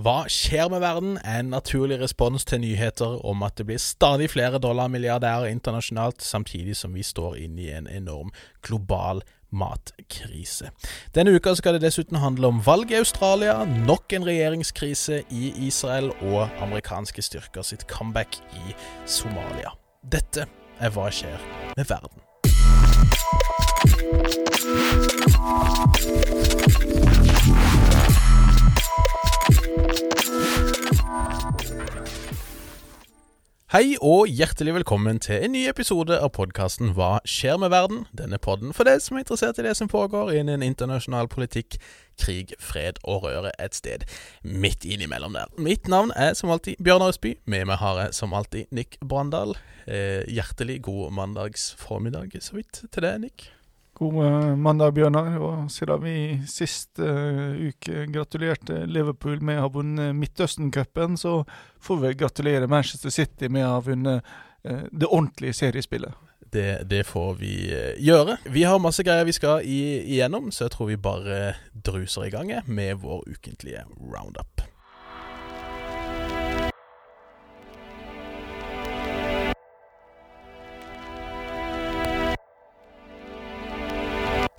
Hva skjer med verden? er en naturlig respons til nyheter om at det blir stadig flere dollarmilliardærer internasjonalt, samtidig som vi står inne i en enorm global matkrise. Denne uka skal det dessuten handle om valg i Australia, nok en regjeringskrise i Israel og amerikanske styrker sitt comeback i Somalia. Dette er Hva skjer med verden? Hei og hjertelig velkommen til en ny episode av podkasten Hva skjer med verden? Denne podden for deg som er interessert i det som foregår innen internasjonal politikk, krig, fred og røre et sted midt innimellom der. Mitt navn er som alltid Bjørnar Østby. Med meg har jeg som alltid Nick Brandal. Eh, hjertelig god mandags formiddag så vidt til deg, Nick. God eh, mandag, Bjørnar. Og siden vi sist uh, uke gratulerte Liverpool med å ha vunnet Midtøsten-cupen, så får vi gratulere Manchester City med å ha vunnet uh, det ordentlige seriespillet. Det, det, får vi uh, gjøre. Vi har masse greier vi skal igjennom, så jeg tror vi bare druser i gang med vår ukentlige roundup.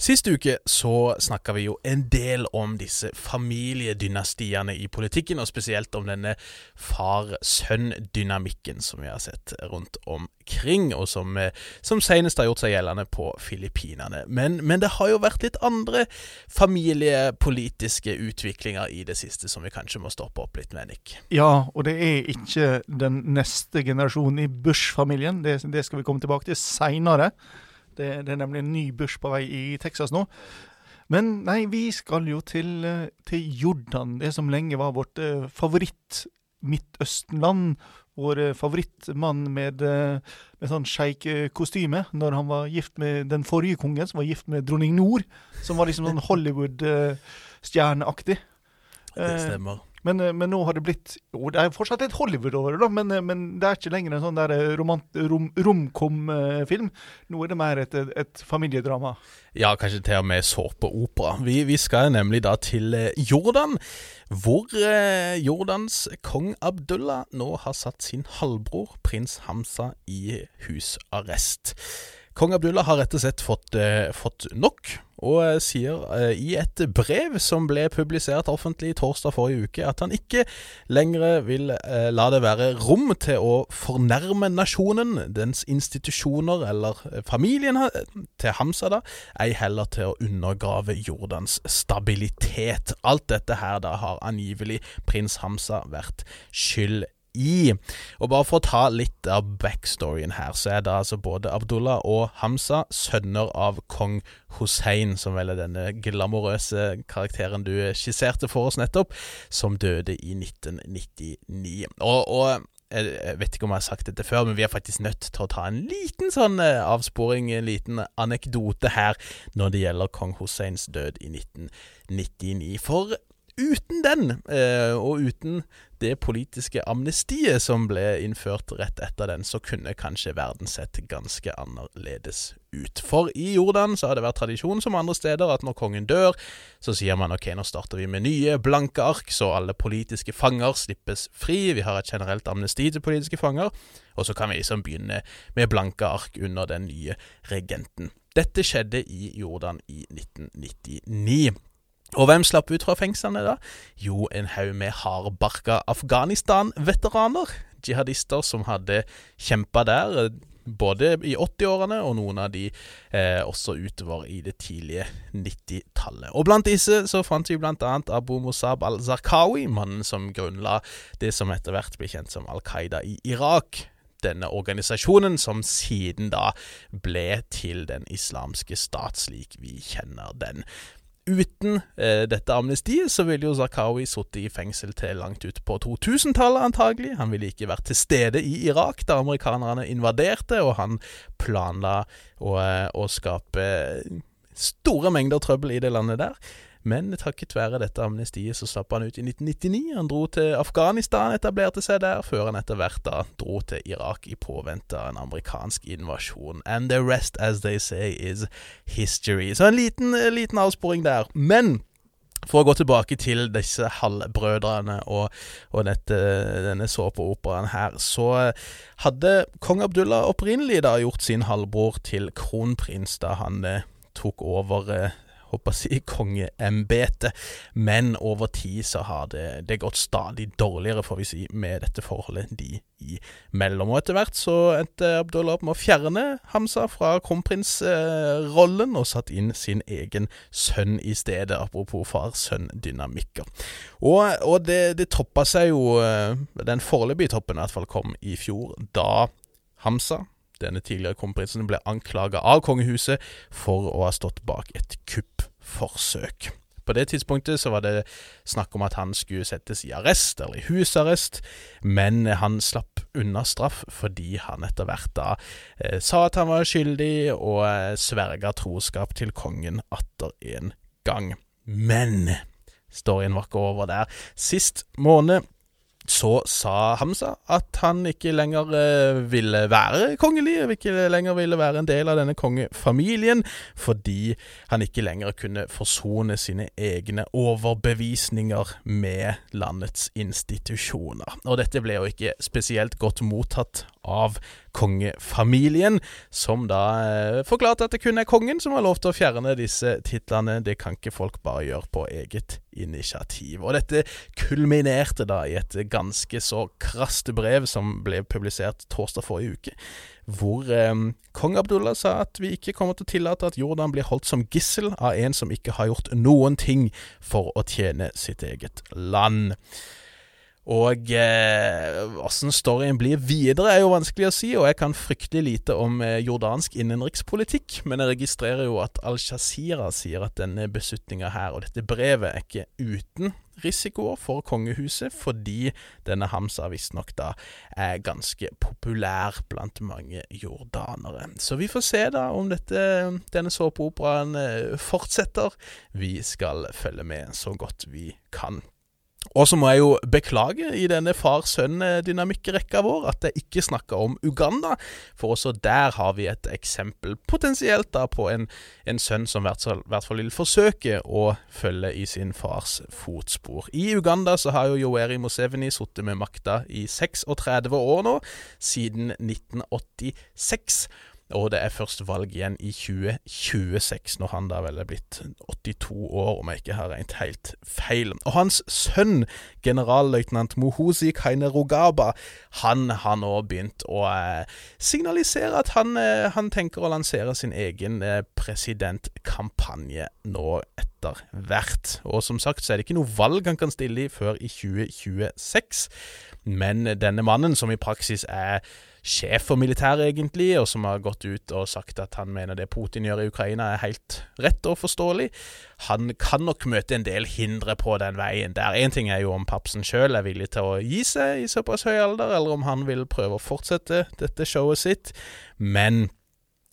Sist uke så snakka vi jo en del om disse familiedynastiene i politikken, og spesielt om denne far-sønn-dynamikken som vi har sett rundt omkring, og som, eh, som senest har gjort seg gjeldende på Filippinene. Men, men, det har jo vært litt andre familiepolitiske utviklinger i det siste som vi kanskje må stoppe opp litt med, Nick. Ja, og det er ikke den neste generasjonen i Bush-familien. Det, det skal vi komme tilbake til seinere. Det, det, er nemlig en ny Bush på vei i Texas nå. Men nei, vi skal jo til, eh, til Jordan, det som lenge var vårt eh, favoritt-Midtøsten-land. Vår eh, favorittmann med, med sånn sjeikkostyme når han var gift med den forrige kongen, som var gift med dronning Nord. Som var liksom sånn Hollywood-stjerneaktig. Det stemmer. Men, eh, men, nå har det blitt Jo, det er fortsatt litt Hollywood over det, men, eh, men, det er ikke lenger en sånn der eh, romkom-film. Nå er det mer et, et, familiedrama. Ja, kanskje til og med såpeopera. Vi, vi skal nemlig da til Jordan, hvor Jordans kong Abdullah nå har satt sin halvbror prins Hamza i husarrest. Kong Abdullah har rett og slett fått, eh, fått nok, og eh, sier eh, i et brev som ble publisert offentlig torsdag forrige uke, at han ikke lenger vil la det være rom til å fornærme nasjonen, dens institusjoner eller familien til Hamza, da, ei heller til å undergrave Jordans stabilitet. Alt dette her da har angivelig prins Hamza vært skyld i. Og bare for å ta litt av backstoryen her, så er det altså både Abdullah og Hamza sønner av kong Hussein, som vel er denne glamorøse karakteren du skisserte for oss nettopp, som døde i 1999. Og, og jeg vet ikke om jeg har sagt dette før, men vi er faktisk nødt til å ta en liten sånn eh, avsporing, en liten anekdote her, når det gjelder kong Husseins død i 1999. For uten den, eh, og uten det politiske amnestiet som ble innført rett etter den, så kunne kanskje verden sett ganske annerledes ut. For i Jordan så har det vært tradisjon som andre steder at når kongen dør, så sier man ok, nå starter vi med nye, blanke ark, så alle politiske fanger slippes fri. Vi har et generelt amnesti til politiske fanger, og så kan vi liksom begynne med blanke ark under den nye regenten. Dette skjedde i Jordan i 1999. Og hvem slapp ut fra fengslene da? Jo, en haug med hardbarka Afghanistan-veteraner. Jihadister som hadde kjempa der, både i 80-årene og noen av de eh, også utover i det tidlige 90-tallet. Og blant disse så fant vi annet Abu Musab al-Zarqawi, mannen som grunnla det som etter hvert ble kjent som Al Qaida i Irak denne organisasjonen, som siden da ble til Den islamske stat, slik vi kjenner den. Uten eh, dette amnestiet så ville jo Zarqawi sittet i fengsel til langt ut på 2000-tallet, antagelig. Han ville ikke vært til stede i Irak da amerikanerne invaderte, og han planla å, eh, å skape store mengder trøbbel i det landet der. Men takket være dette amnestiet så slapp han ut i 1999. Han dro til Afghanistan, etablerte seg der, før han etter hvert da dro til Irak i påvente av en amerikansk invasjon. And the rest, as they say, is history. Så en liten, liten avsporing der. Men For å gå tilbake til disse halvbrødrene og, og dette, denne såpeoperaen her, så hadde kong Abdullah opprinnelig da gjort sin halvbror til kronprins da han eh, tok over eh, håper å si kongeembetet, men over tid så har det, det, gått stadig dårligere, får vi si, med dette forholdet de imellom. Og etter hvert så endte Abdullah opp med å fjerne Hamza fra kronprinsrollen, og satt inn sin egen sønn i stedet, apropos far-sønn-dynamikker. Og, og, det, det toppa seg jo, eh, den foreløpige toppen i hvert fall kom i fjor, da Hamza denne tidligere kronprinsen ble anklaga av kongehuset for å ha stått bak et kuppforsøk. På det tidspunktet så var det snakk om at han skulle settes i arrest, eller i husarrest, men han slapp unna straff fordi han etter hvert da eh, sa at han var skyldig, og eh, sverga troskap til kongen atter en gang. Men storyen var ikke over der. Sist måned så sa Hamza at han ikke lenger eh, ville være kongelig, ikke lenger ville være en del av denne kongefamilien, fordi han ikke lenger kunne forsone sine egne overbevisninger med landets institusjoner. Og dette ble jo ikke spesielt godt mottatt av kongefamilien, som da eh, forklarte at det kun er kongen som har lov til å fjerne disse titlene. Det kan ikke folk bare gjøre på eget initiativ. Og dette kulminerte da i et ganske så krast brev som ble publisert torsdag forrige uke, hvor eh, kong Abdullah sa at vi ikke kommer til å tillate at Jordan blir holdt som gissel av en som ikke har gjort noen ting for å tjene sitt eget land. Og åssen eh, storyen blir videre, er jo vanskelig å si, og jeg kan fryktelig lite om eh, jordansk innenrikspolitikk, men jeg registrerer jo at Al-Shazira sier at denne beslutninga her og dette brevet er ikke uten risikoer for kongehuset, fordi denne Hamza visstnok da er ganske populær blant mange jordanere. Så vi får se da om dette, denne såpeoperaen eh, fortsetter. Vi skal følge med så godt vi kan. Og så må jeg jo beklage i denne far-sønn-dynamikkrekka vår at jeg ikke snakka om Uganda, for også der har vi et eksempel, potensielt da, på en, en sønn som i hvert fall vil forsøke å følge i sin fars fotspor. I Uganda så har jo Yoweri Museveni sittet med makta i 36 år nå, siden 1986. Og det er først valg igjen i 2026, når han da vel er blitt 82 år, om jeg ikke har regnet helt feil. Og hans sønn, generalløytnant Mohosi Kainerugaba, han har nå begynt å eh, signalisere at han, eh, han, tenker å lansere sin egen eh, presidentkampanje nå etter hvert. Og som sagt så er det ikke noe valg han kan stille i før i 2026, men denne mannen, som i praksis er sjef for militæret, egentlig, og som har gått ut og sagt at han mener det Putin gjør i Ukraina er helt rett og forståelig. Han kan nok møte en del hindre på den veien der. Én ting er jo om papsen sjøl er villig til å gi seg i såpass høy alder, eller om han vil prøve å fortsette dette showet sitt, men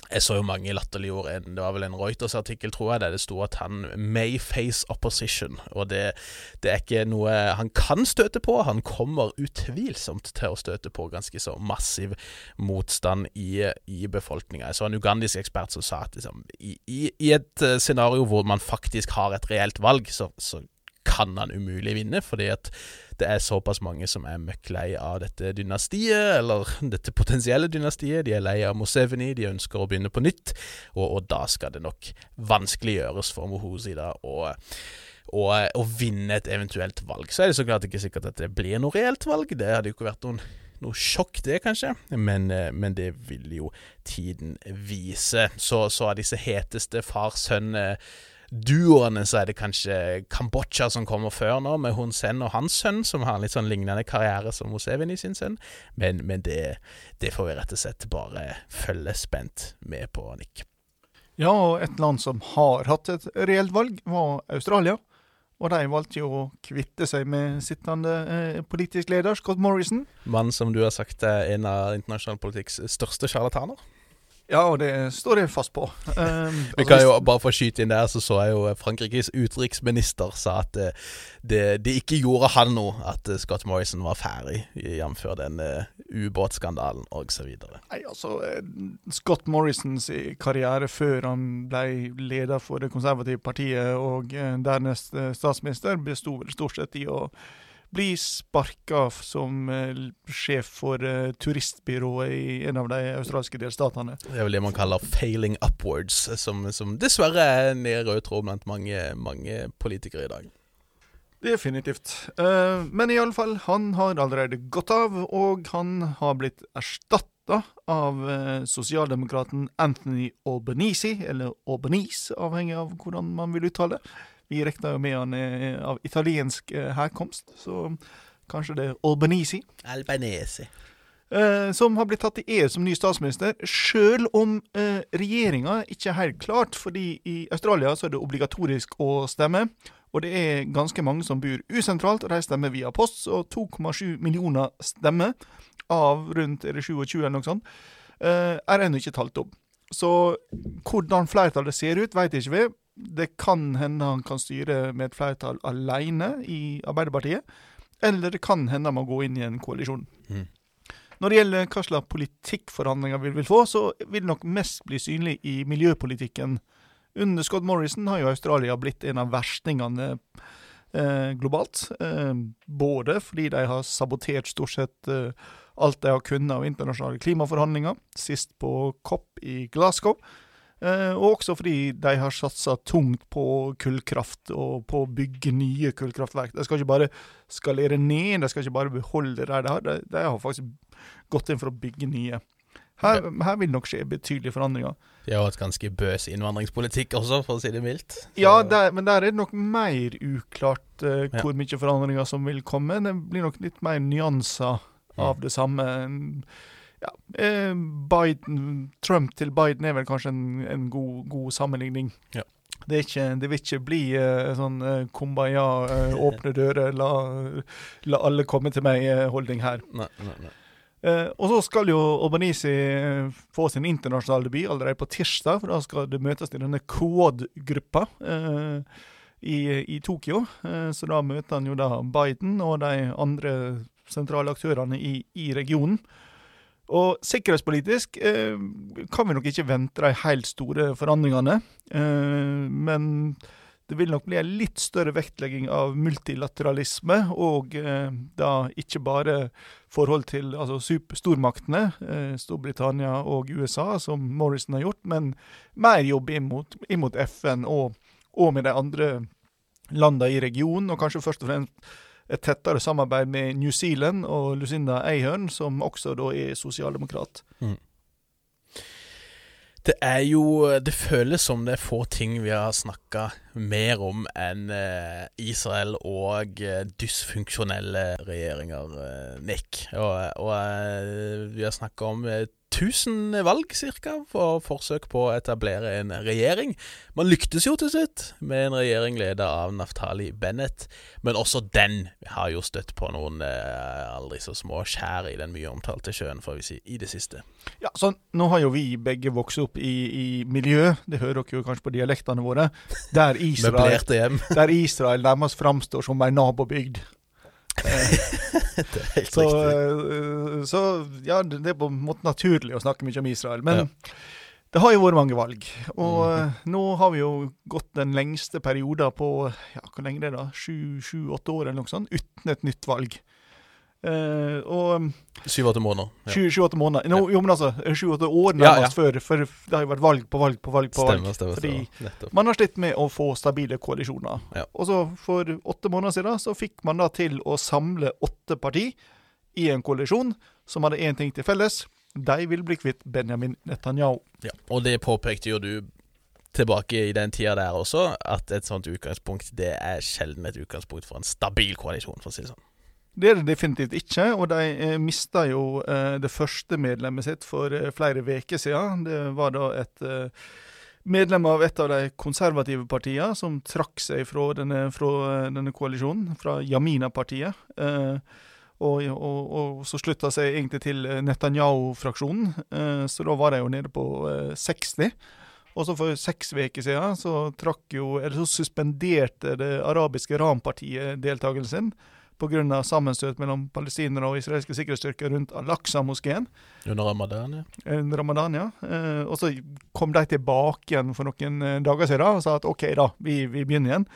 jeg så jo mange latterliggjorde en Det var vel en Reuters-artikkel, tror jeg, der det sto at han may face opposition. Og det, det, er ikke noe han kan støte på. Han kommer utvilsomt til å støte på ganske så massiv motstand i, i befolkninga. Jeg så en ugandisk ekspert som sa at liksom, i, i, i, et eh, scenario hvor man faktisk har et reelt valg, så, så kan han umulig vinne, fordi at det er såpass mange som er møkk lei av dette dynastiet, eller dette potensielle dynastiet. De er lei av Moseveni, de ønsker å begynne på nytt, og, og da skal det nok vanskeliggjøres for Mohosi da å å vinne et eventuelt valg. Så er det så klart ikke sikkert at det blir noe reelt valg. Det hadde jo ikke vært noen, noe sjokk, det, kanskje, men, eh, men, det vil jo tiden vise. Så, så av disse heteste far-sønn duoene så er det kanskje Kambodsja som kommer før nå, med Hun Sen og hans sønn, som har en litt sånn lignende karriere som Museveni sin sønn. Men, men det, det, får vi rett og slett bare følge spent med på, Nick. Ja, og et land som har hatt et reelt valg, var Australia. Og de valgte jo å kvitte seg med sittende eh, politisk leder, Scott Morrison. Mannen som du har sagt er en av internasjonal politikks største sjarlataner? Ja, og det står jeg fast på. Um, Vi kan jo bare få skyte inn der, så så jeg jo Frankrikes utenriksminister sa at det, det, det ikke gjorde han noe at Scott Morrison var ferdig, jf. den uh, ubåtskandalen osv. Nei, altså, Scott Morrisons karriere før han ble leder for Det konservative partiet og dernest statsminister, besto vel stort sett i å blir sparka som uh, sjef for uh, turistbyrået i en av de australske delstatene. Det er vel det man kaller 'failing upwards', som, som dessverre er en rød tråd blant mange, mange, politikere i dag. Definitivt. Uh, men i alle fall, han har allerede gått av, og han har blitt erstatta av sosialdemokraten Anthony Albanese, eller Albanese, avhengig av hvordan man vil uttale det. Vi regner jo med han er av italiensk eh, herkomst, så kanskje det er Albanese. Albanese. Eh, som har blitt tatt i EU som ny statsminister, sjøl om eh, regjeringa ikke er helt klart. fordi i Australia så er det obligatorisk å stemme. Og det er ganske mange som bor usentralt, og de stemmer via post. Så 2,7 millioner stemmer av rundt er det 27 eller noe sånt, eh, er ennå ikke talt opp. Så hvordan flertallet ser ut, veit ikke vi. Det kan hende han kan styre med et flertall alene i Arbeiderpartiet. Eller det kan hende han må gå inn i en koalisjon. Mm. Når det gjelder hva slags politikkforhandlinger vi vil få, så vil det nok mest bli synlig i miljøpolitikken. Under Scott Morrison har jo Australia blitt en av verstingene eh, globalt. Eh, både fordi de har sabotert stort sett eh, alt de har kunnet av internasjonale klimaforhandlinger, sist på COP i Glasgow. Eh, og også fordi de har satsa tungt på kullkraft og på å bygge nye kullkraftverk. De skal ikke bare skalere ned, de skal ikke bare beholde det de har. De, de har faktisk gått inn for å bygge nye. Her, her vil nok skje betydelige forandringer. De har hatt ganske bøs innvandringspolitikk også, for å si det mildt. Så. Ja, der, men der er det nok mer uklart uh, hvor ja. mye forandringer som vil komme. Det blir nok litt mer nyanser av det samme. Ja, eh, Biden, Trump til Biden er vel kanskje en, en god, god, sammenligning. Ja. Det, ikke, det, vil ikke bli uh, sånn uh, kumbaya, uh, åpne dører, la, la, alle komme til meg-holdning her. Nei, nei, nei. Og så skal jo Albanese få sin internasjonale debut allerede på tirsdag. For da skal det møtes i denne Quad-gruppa i, i, Tokyo. Så da møter han jo da Biden og de andre sentrale aktørene i, i regionen. Og sikkerhetspolitisk eh, kan vi nok ikke vente de helt store forandringene. Eh, men det vil nok bli en litt større vektlegging av multilateralisme, og eh, da ikke bare forhold til altså, stormaktene, eh, Storbritannia og USA, som Morrison har gjort, men mer jobb imot, imot FN og, og, med de andre landene i regionen, og kanskje først og fremst et tettere samarbeid med New Zealand og Lucinda Ahern, som også da er sosialdemokrat. Mm. Det er jo Det føles som det er få ting vi har snakka mer om enn eh, Israel og eh, dysfunksjonelle regjeringer, eh, Nick. Og, og vi har snakka om 1000 valg cirka, for forsøk på å etablere en regjering. Man lyktes jo til slutt med en regjering ledet av Naftali Bennett, men også den har jo støtt på noen eh, aldri så små skjær i den mye omtalte sjøen, får vi si, i det siste. Ja, så Nå har jo vi begge vokst opp i, i miljø, det hører dere jo kanskje på dialektene våre, der Israel, der Israel nærmest framstår som ei nabobygd. det er helt så, riktig. Eh, så ja, det er på en måte naturlig å snakke mye om Israel. Men ja. det har jo vært mange valg. Og mm. nå har vi jo gått den lengste perioden på ja, hvor lenge det er da, sju-åtte år eller noe sånt, uten et nytt valg. Uh, og Syv-åtte måneder. Ja. 28 måneder. No, jo, men altså, sju-åtte år nærmest ja, ja. før. For det har jo vært valg på valg på valg. på stemmer, valg. Stemmer, fordi stemmer. man har slitt med å få stabile koalisjoner. Og så for åtte måneder siden så fikk man da til å samle åtte parti i en koalisjon som hadde én ting til felles. De vil bli kvitt Benjamin Netanyahu. Ja, og det påpekte jo du tilbake i den tida der også, at et sånt utgangspunkt det er sjelden et utgangspunkt for en stabil koalisjon, for å si det sånn. Det er det definitivt ikke, og de eh, mista jo eh, det første medlemmet sitt for eh, flere uker siden. Det var da et eh, medlem av et av de konservative partiene som trakk seg fra denne, fra denne koalisjonen, fra Jamina-partiet. Eh, Og, og, og så slutta seg egentlig til Netanyahu-fraksjonen, eh, så da var de jo nede på eh, 60. Og så for seks uker siden så trakk jo, eller så suspenderte det arabiske Ram-partiet deltakelsen sin pga. sammenstøt mellom palestinere og israelske sikkerhetsstyrker rundt Al-Aqsa-moskeen. Under ramadan, ja. Under ramadan, ja. Eh, og så kom de tilbake igjen for noen eh, dager siden og sa at OK, da, vi, vi begynner igjen.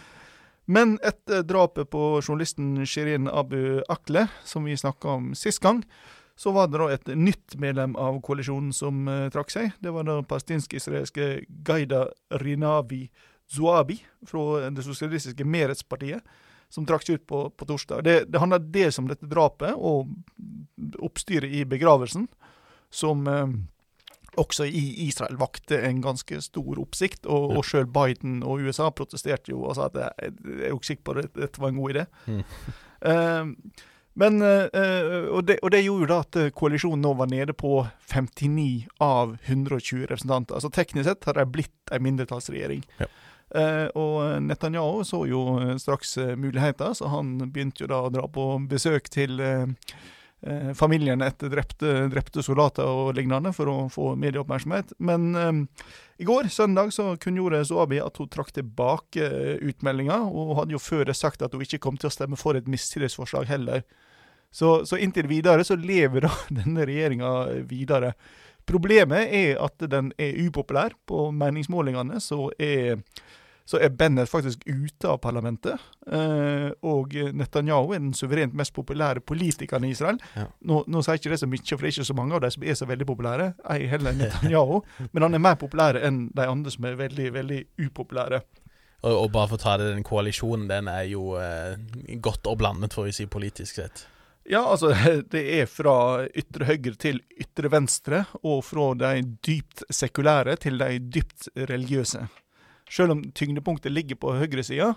Men etter drapet på journalisten Shirin Abu Akle, som vi snakka om sist gang, så var det da et nytt medlem av koalisjonen som trakk seg. Det var den palestinsk-israelske Gaida Rinavi Zuabi fra det sosialistiske Meretz-partiet som trakk seg ut på, på torsdag. Det, det handler dels om dette drapet og oppstyret i begravelsen, som eh, også i Israel vakte en ganske stor oppsikt. Og, og sjøl Biden og USA protesterte jo og sa at jeg, jeg er jo ikke sikker på at dette var en god idé. Mm. Eh, men, eh, og, det, og, det, gjorde jo da at koalisjonen nå var nede på 59 av 120 representanter. Altså Teknisk sett har de blitt en mindretallsregjering. Ja. Eh, og Netanyahu så jo eh, straks eh, muligheter, så han begynte jo da å dra på besøk til familiene etter drepte, drepte, soldater og lignende for å få medieoppmerksomhet. Men um, i går, søndag, så kunngjorde Zoabi at hun trakk tilbake utmeldinga, og hun hadde jo før det sagt at hun ikke kom til å stemme for et mistillitsforslag heller. Så, så, inntil videre så lever da denne regjeringa videre. Problemet er at den er upopulær. På meningsmålingene så er så er Bennett faktisk ute av parlamentet. Eh, og Netanyahu er den suverent mest populære politikeren i Israel. Ja. Nå, nå, sier ikke det så mye, for det er ikke så mange av de som er så veldig populære. Ei heller Netanyahu. men han er mer populær enn de andre som er veldig, veldig upopulære. Og, og bare for å ta det, den koalisjonen den er jo eh, godt og blandet, får vi si, politisk sett. Ja, altså det er fra ytre høyre til ytre venstre, og fra de dypt sekulære til de dypt religiøse. Selv om tyngdepunktet ligger på høyresida,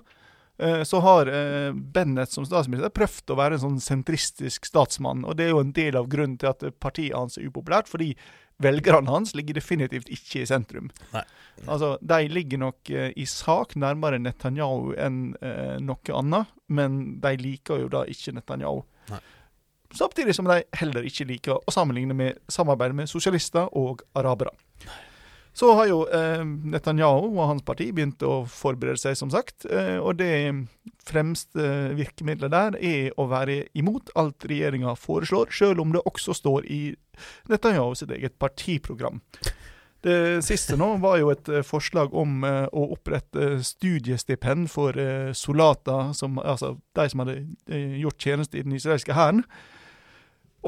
eh, så har eh, Bennett som statsminister prøvd å være en sånn sentristisk statsmann. og Det er jo en del av grunnen til at partiet hans er upopulært. fordi velgerne hans ligger definitivt ikke i sentrum. Nei. Altså, De ligger nok eh, i sak nærmere Netanyahu enn noe annet, men de liker jo da ikke Netanyahu. Nei. Samtidig som de heller ikke liker å sammenligne med samarbeid med sosialister og arabere. Så har jo eh, Netanyahu og hans parti begynt å forberede seg, som sagt. Eh, og det fremste virkemidlet der er å være imot alt regjeringa foreslår, sjøl om det også står i Netanyahu sitt eget partiprogram. Det siste nå var jo et eh, forslag om eh, å opprette studiestipend for eh, soldater, altså de som hadde eh, gjort tjeneste i den israelske hæren.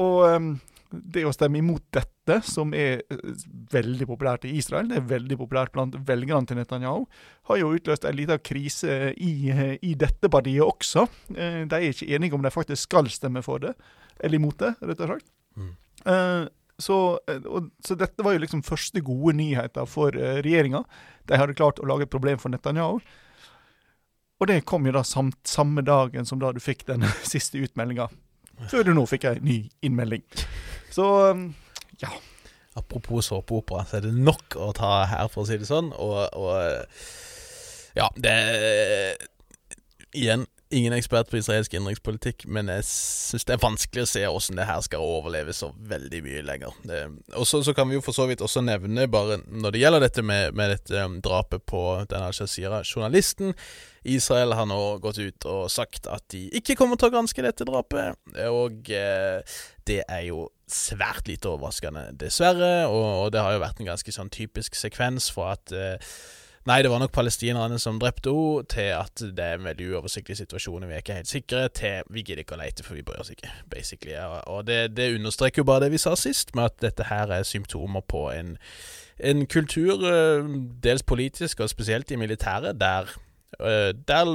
Og eh, det å stemme imot dette, som er eh, veldig populært i Israel, det er veldig populært blant velgerne til Netanyahu, har jo utløst en liten krise i, eh, i, dette partiet også. Eh, de er ikke enige om de faktisk skal stemme for det, eller imot det, rett og slett. Mm. Så, og, så, dette var jo liksom første gode nyheter for regjeringa. De hadde klart å lage et problem for Netanyahu. Og det kom jo da samt, samme dagen som da du fikk den siste utmeldinga. Før du nå fikk ei ny innmelding. Så um, ja. Apropos såpeopera, så er det nok å ta her, for å si det sånn. Og, og ja, det Igjen, ingen ekspert på israelsk innenrikspolitikk, men jeg syns det er vanskelig å se hvordan det her skal overleve så veldig mye lenger. Og så, kan vi jo for så vidt også nevne, bare når det gjelder dette med, med dette um, drapet på den al-Shazira-journalisten Israel har nå gått ut og sagt at de ikke kommer til å granske dette drapet, og eh, det er jo svært lite overraskende, dessverre. Og, og, det har jo vært en ganske sånn typisk sekvens for at eh, Nei, det var nok palestinerne som drepte henne, til at det er en veldig uoversiktlig situasjon, vi er ikke helt sikre, til vi gidder ikke å lete, for vi bryr oss ikke, basically. Og det, det, understreker jo bare det vi sa sist, med at dette her er symptomer på en, en kultur, eh, dels politisk og spesielt i militæret, der der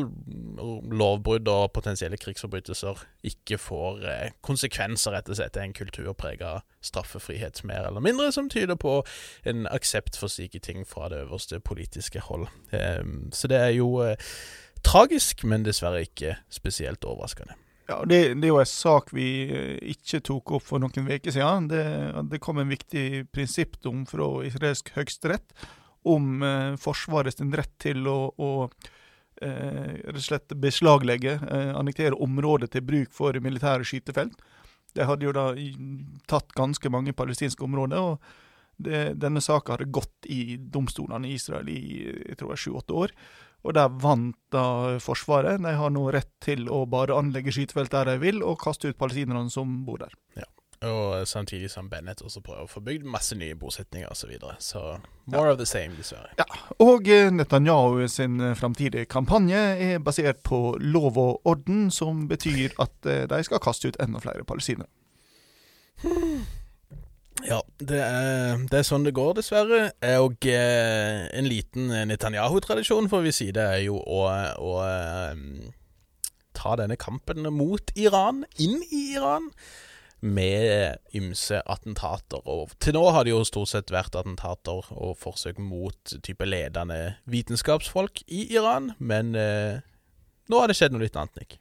lovbrudd og potensielle krigsforbrytelser ikke får eh, konsekvenser, rett og slett. Det er en kultur prega av straffefrihet, mer eller mindre, som tyder på en aksept for slike ting fra det øverste politiske hold. Så det er jo eh, tragisk, men dessverre ikke spesielt overraskende. Ja, det, det, er jo en sak vi ikke tok opp for noen uker siden. Det, det kom en viktig prinsippdom fra israelsk høyesterett om eh, Forsvarets rett til å, å eh, rett og slett beslaglegge, eh, annektere området til bruk for militære skytefelt. De hadde jo da tatt ganske mange palestinske områder. og det, Denne saka hadde gått i domstolene i Israel i jeg tror sju-åtte år. Og der vant da Forsvaret. De har nå rett til å bare anlegge skytefelt der de vil, og kaste ut palestinerne som bor der. Ja. Og samtidig som Bennett også prøver å få bygd masse nye bosetninger osv. Så, videre. så more ja. of the same, dessverre. Ja, og eh, Netanyahu sin eh, framtidige kampanje er basert på lov og orden, som betyr at eh, de skal kaste ut enda flere palestinere. Ja, det er, det er, sånn det går, dessverre. Og en liten Netanyahu-tradisjon, får vi si, det er jo å, å ta denne kampen mot Iran inn i Iran med ymse attentater. Og til nå har det jo stort sett vært attentater og forsøk mot type ledende vitenskapsfolk i Iran, men eh, nå har det skjedd noe litt annet, Nick.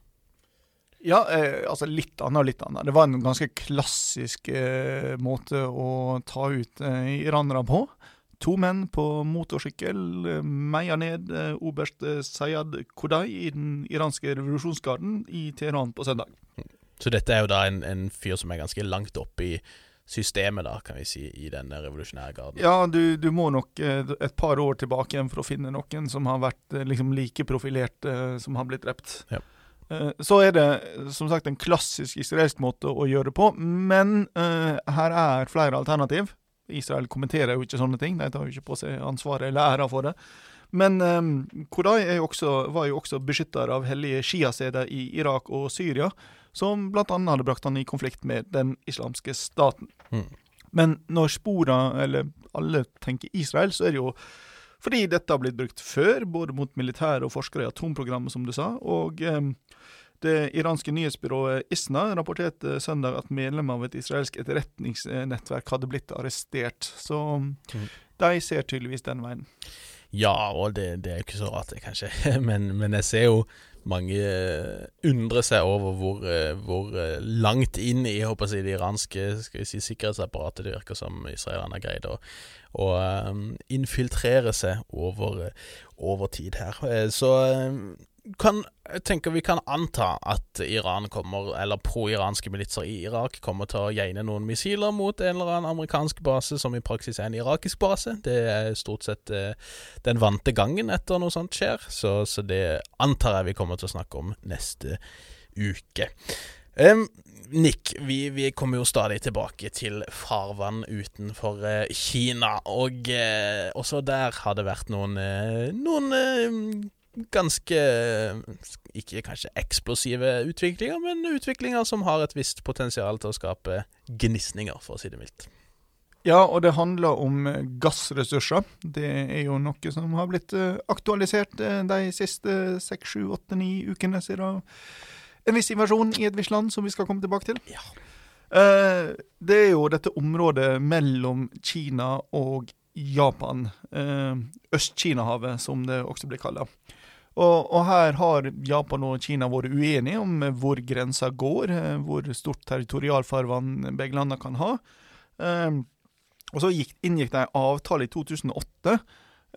Ja, eh, altså litt annet og litt annet. Det var en ganske klassisk eh, måte å ta ut eh, iranere på. To menn på motorsykkel meier ned eh, oberst Sayad Kodai i den iranske revolusjonsgarden i Teheran på søndag. Så dette er jo da en, en fyr som er ganske langt oppe i systemet, da, kan vi si, i denne revolusjonære garden. Ja, du, du, må nok eh, et par år tilbake igjen for å finne noen som har vært eh, liksom like profilert eh, som har blitt drept. Ja. Så er det som sagt en klassisk israelsk måte å gjøre det på, men uh, her er flere alternativ. Israel kommenterer jo ikke sånne ting, de tar jo ikke på seg ansvaret eller æra for det. Men um, Kodai jo også, var jo også beskytter av hellige sjiaseder i Irak og Syria som bl.a. hadde brakt han i konflikt med den islamske staten. Mm. Men når spora, eller alle tenker Israel, så er det jo fordi dette har blitt brukt før, både mot militære og forskere i atomprogrammet, som du sa. og... Eh, det iranske nyhetsbyrået ISNA rapporterte søndag at medlemmer av et israelsk etterretningsnettverk hadde blitt arrestert. Så mm. de ser tydeligvis den veien. Ja, og det, det er jo ikke så rart, det, kanskje. Men, men jeg ser jo mange eh, undrer seg over hvor, eh, hvor eh, langt inn i jeg, det iranske si, sikkerhetsapparatet det virker som israelerne har greid å, å infiltrere seg over, over tid her. Så kan, jeg tenker vi kan anta at Iran kommer, eller pro-iranske militser i Irak kommer til å geine noen missiler mot en eller annen amerikansk base, som i praksis er en irakisk base. Det er stort sett eh, den vante gangen etter noe sånt skjer, så, så, det antar jeg vi kommer til å snakke om neste uke. Um, Nick, vi, vi, kommer jo stadig tilbake til farvann utenfor eh, Kina, og eh, også der har det vært noen, uh, noen ganske Ikke kanskje eksplosive utviklinger, men utviklinger som har et visst potensial til å skape gnisninger, for å si det mildt. Ja, og det handler om gassressurser. Det er jo noe som har blitt eh, aktualisert eh, de siste seks, sju, åtte, ni ukene siden en viss invasjon i et visst land, som vi skal komme tilbake til. Ja. Eh, det er jo dette området mellom Kina og Japan. Øst-Kina-havet, som det også blir kalt. Og, og, her har Japan og Kina vært uenige om hvor grensa går, eh, hvor stort territorialfarvann begge landene kan ha. Um, og så gikk, inngikk de avtale i 2008 uh,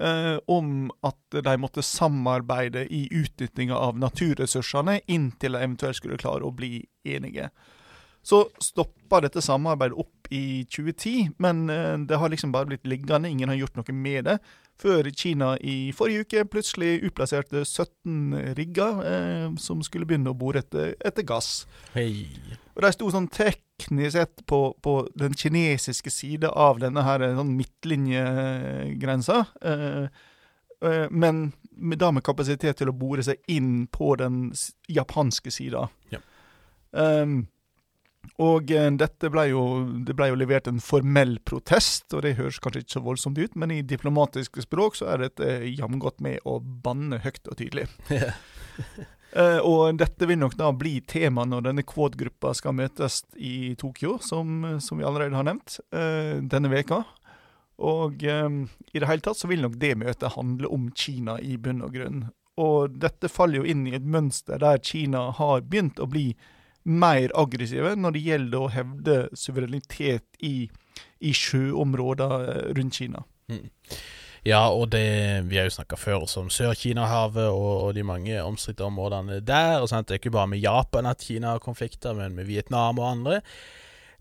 eh, om at de måtte samarbeide i utnyttinga av naturressursene inntil de eventuelt skulle klare å bli enige. Så stoppa dette samarbeidet opp i 2010, men uh, det har liksom bare blitt liggende. Ingen har gjort noe med det før Kina i forrige uke plutselig utplasserte 17 rigger eh, som skulle begynne å bore etter, etter gass. Hei. Og De sto sånn teknisk sett på, på den kinesiske side av denne her sånn midtlinjegrensa, eh, eh, men da med kapasitet til å bore seg inn på den japanske sida. Ja. Um, og eh, dette ble jo, det ble jo levert en formell protest, og det høres kanskje ikke så voldsomt ut, men i diplomatiske språk så er dette jamgodt med å banne høyt og tydelig. uh, og dette vil nok da bli tema når denne Quad-gruppa skal møtes i Tokyo, som, som vi allerede har nevnt, uh, denne veka. Og um, i det hele tatt så vil nok det møtet handle om Kina i bunn og grunn. Og dette faller jo inn i et mønster der Kina har begynt å bli mer aggressive når det gjelder å hevde suverenitet i, i sjøområder eh, rundt Kina. Mm. Ja, og det, vi har jo snakka før om Sør-Kina-havet og, og, de mange omstridte områdene der. og sant? Det er ikke bare med Japan at Kina har konflikter, men med Vietnam og andre.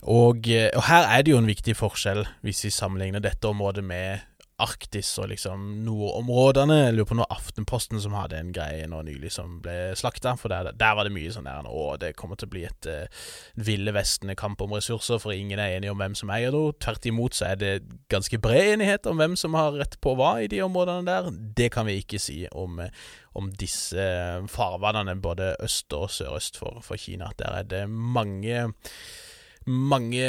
Og, og her er det jo en viktig forskjell, hvis vi sammenligner dette området med Arktis og liksom nordområdene. Jeg lurer på noe Aftenposten som hadde en greie nå nylig som ble slakta. For der, der, var det mye sånn der Å, det kommer til å bli et uh, ville vestende kamp om ressurser, for ingen er enige om hvem som eier det. Tvert imot så er det ganske bred enighet om hvem som har rett på hva i de områdene der. Det kan vi ikke si om, om disse farvannene, både øst og sørøst for, for Kina. Der er det mange mange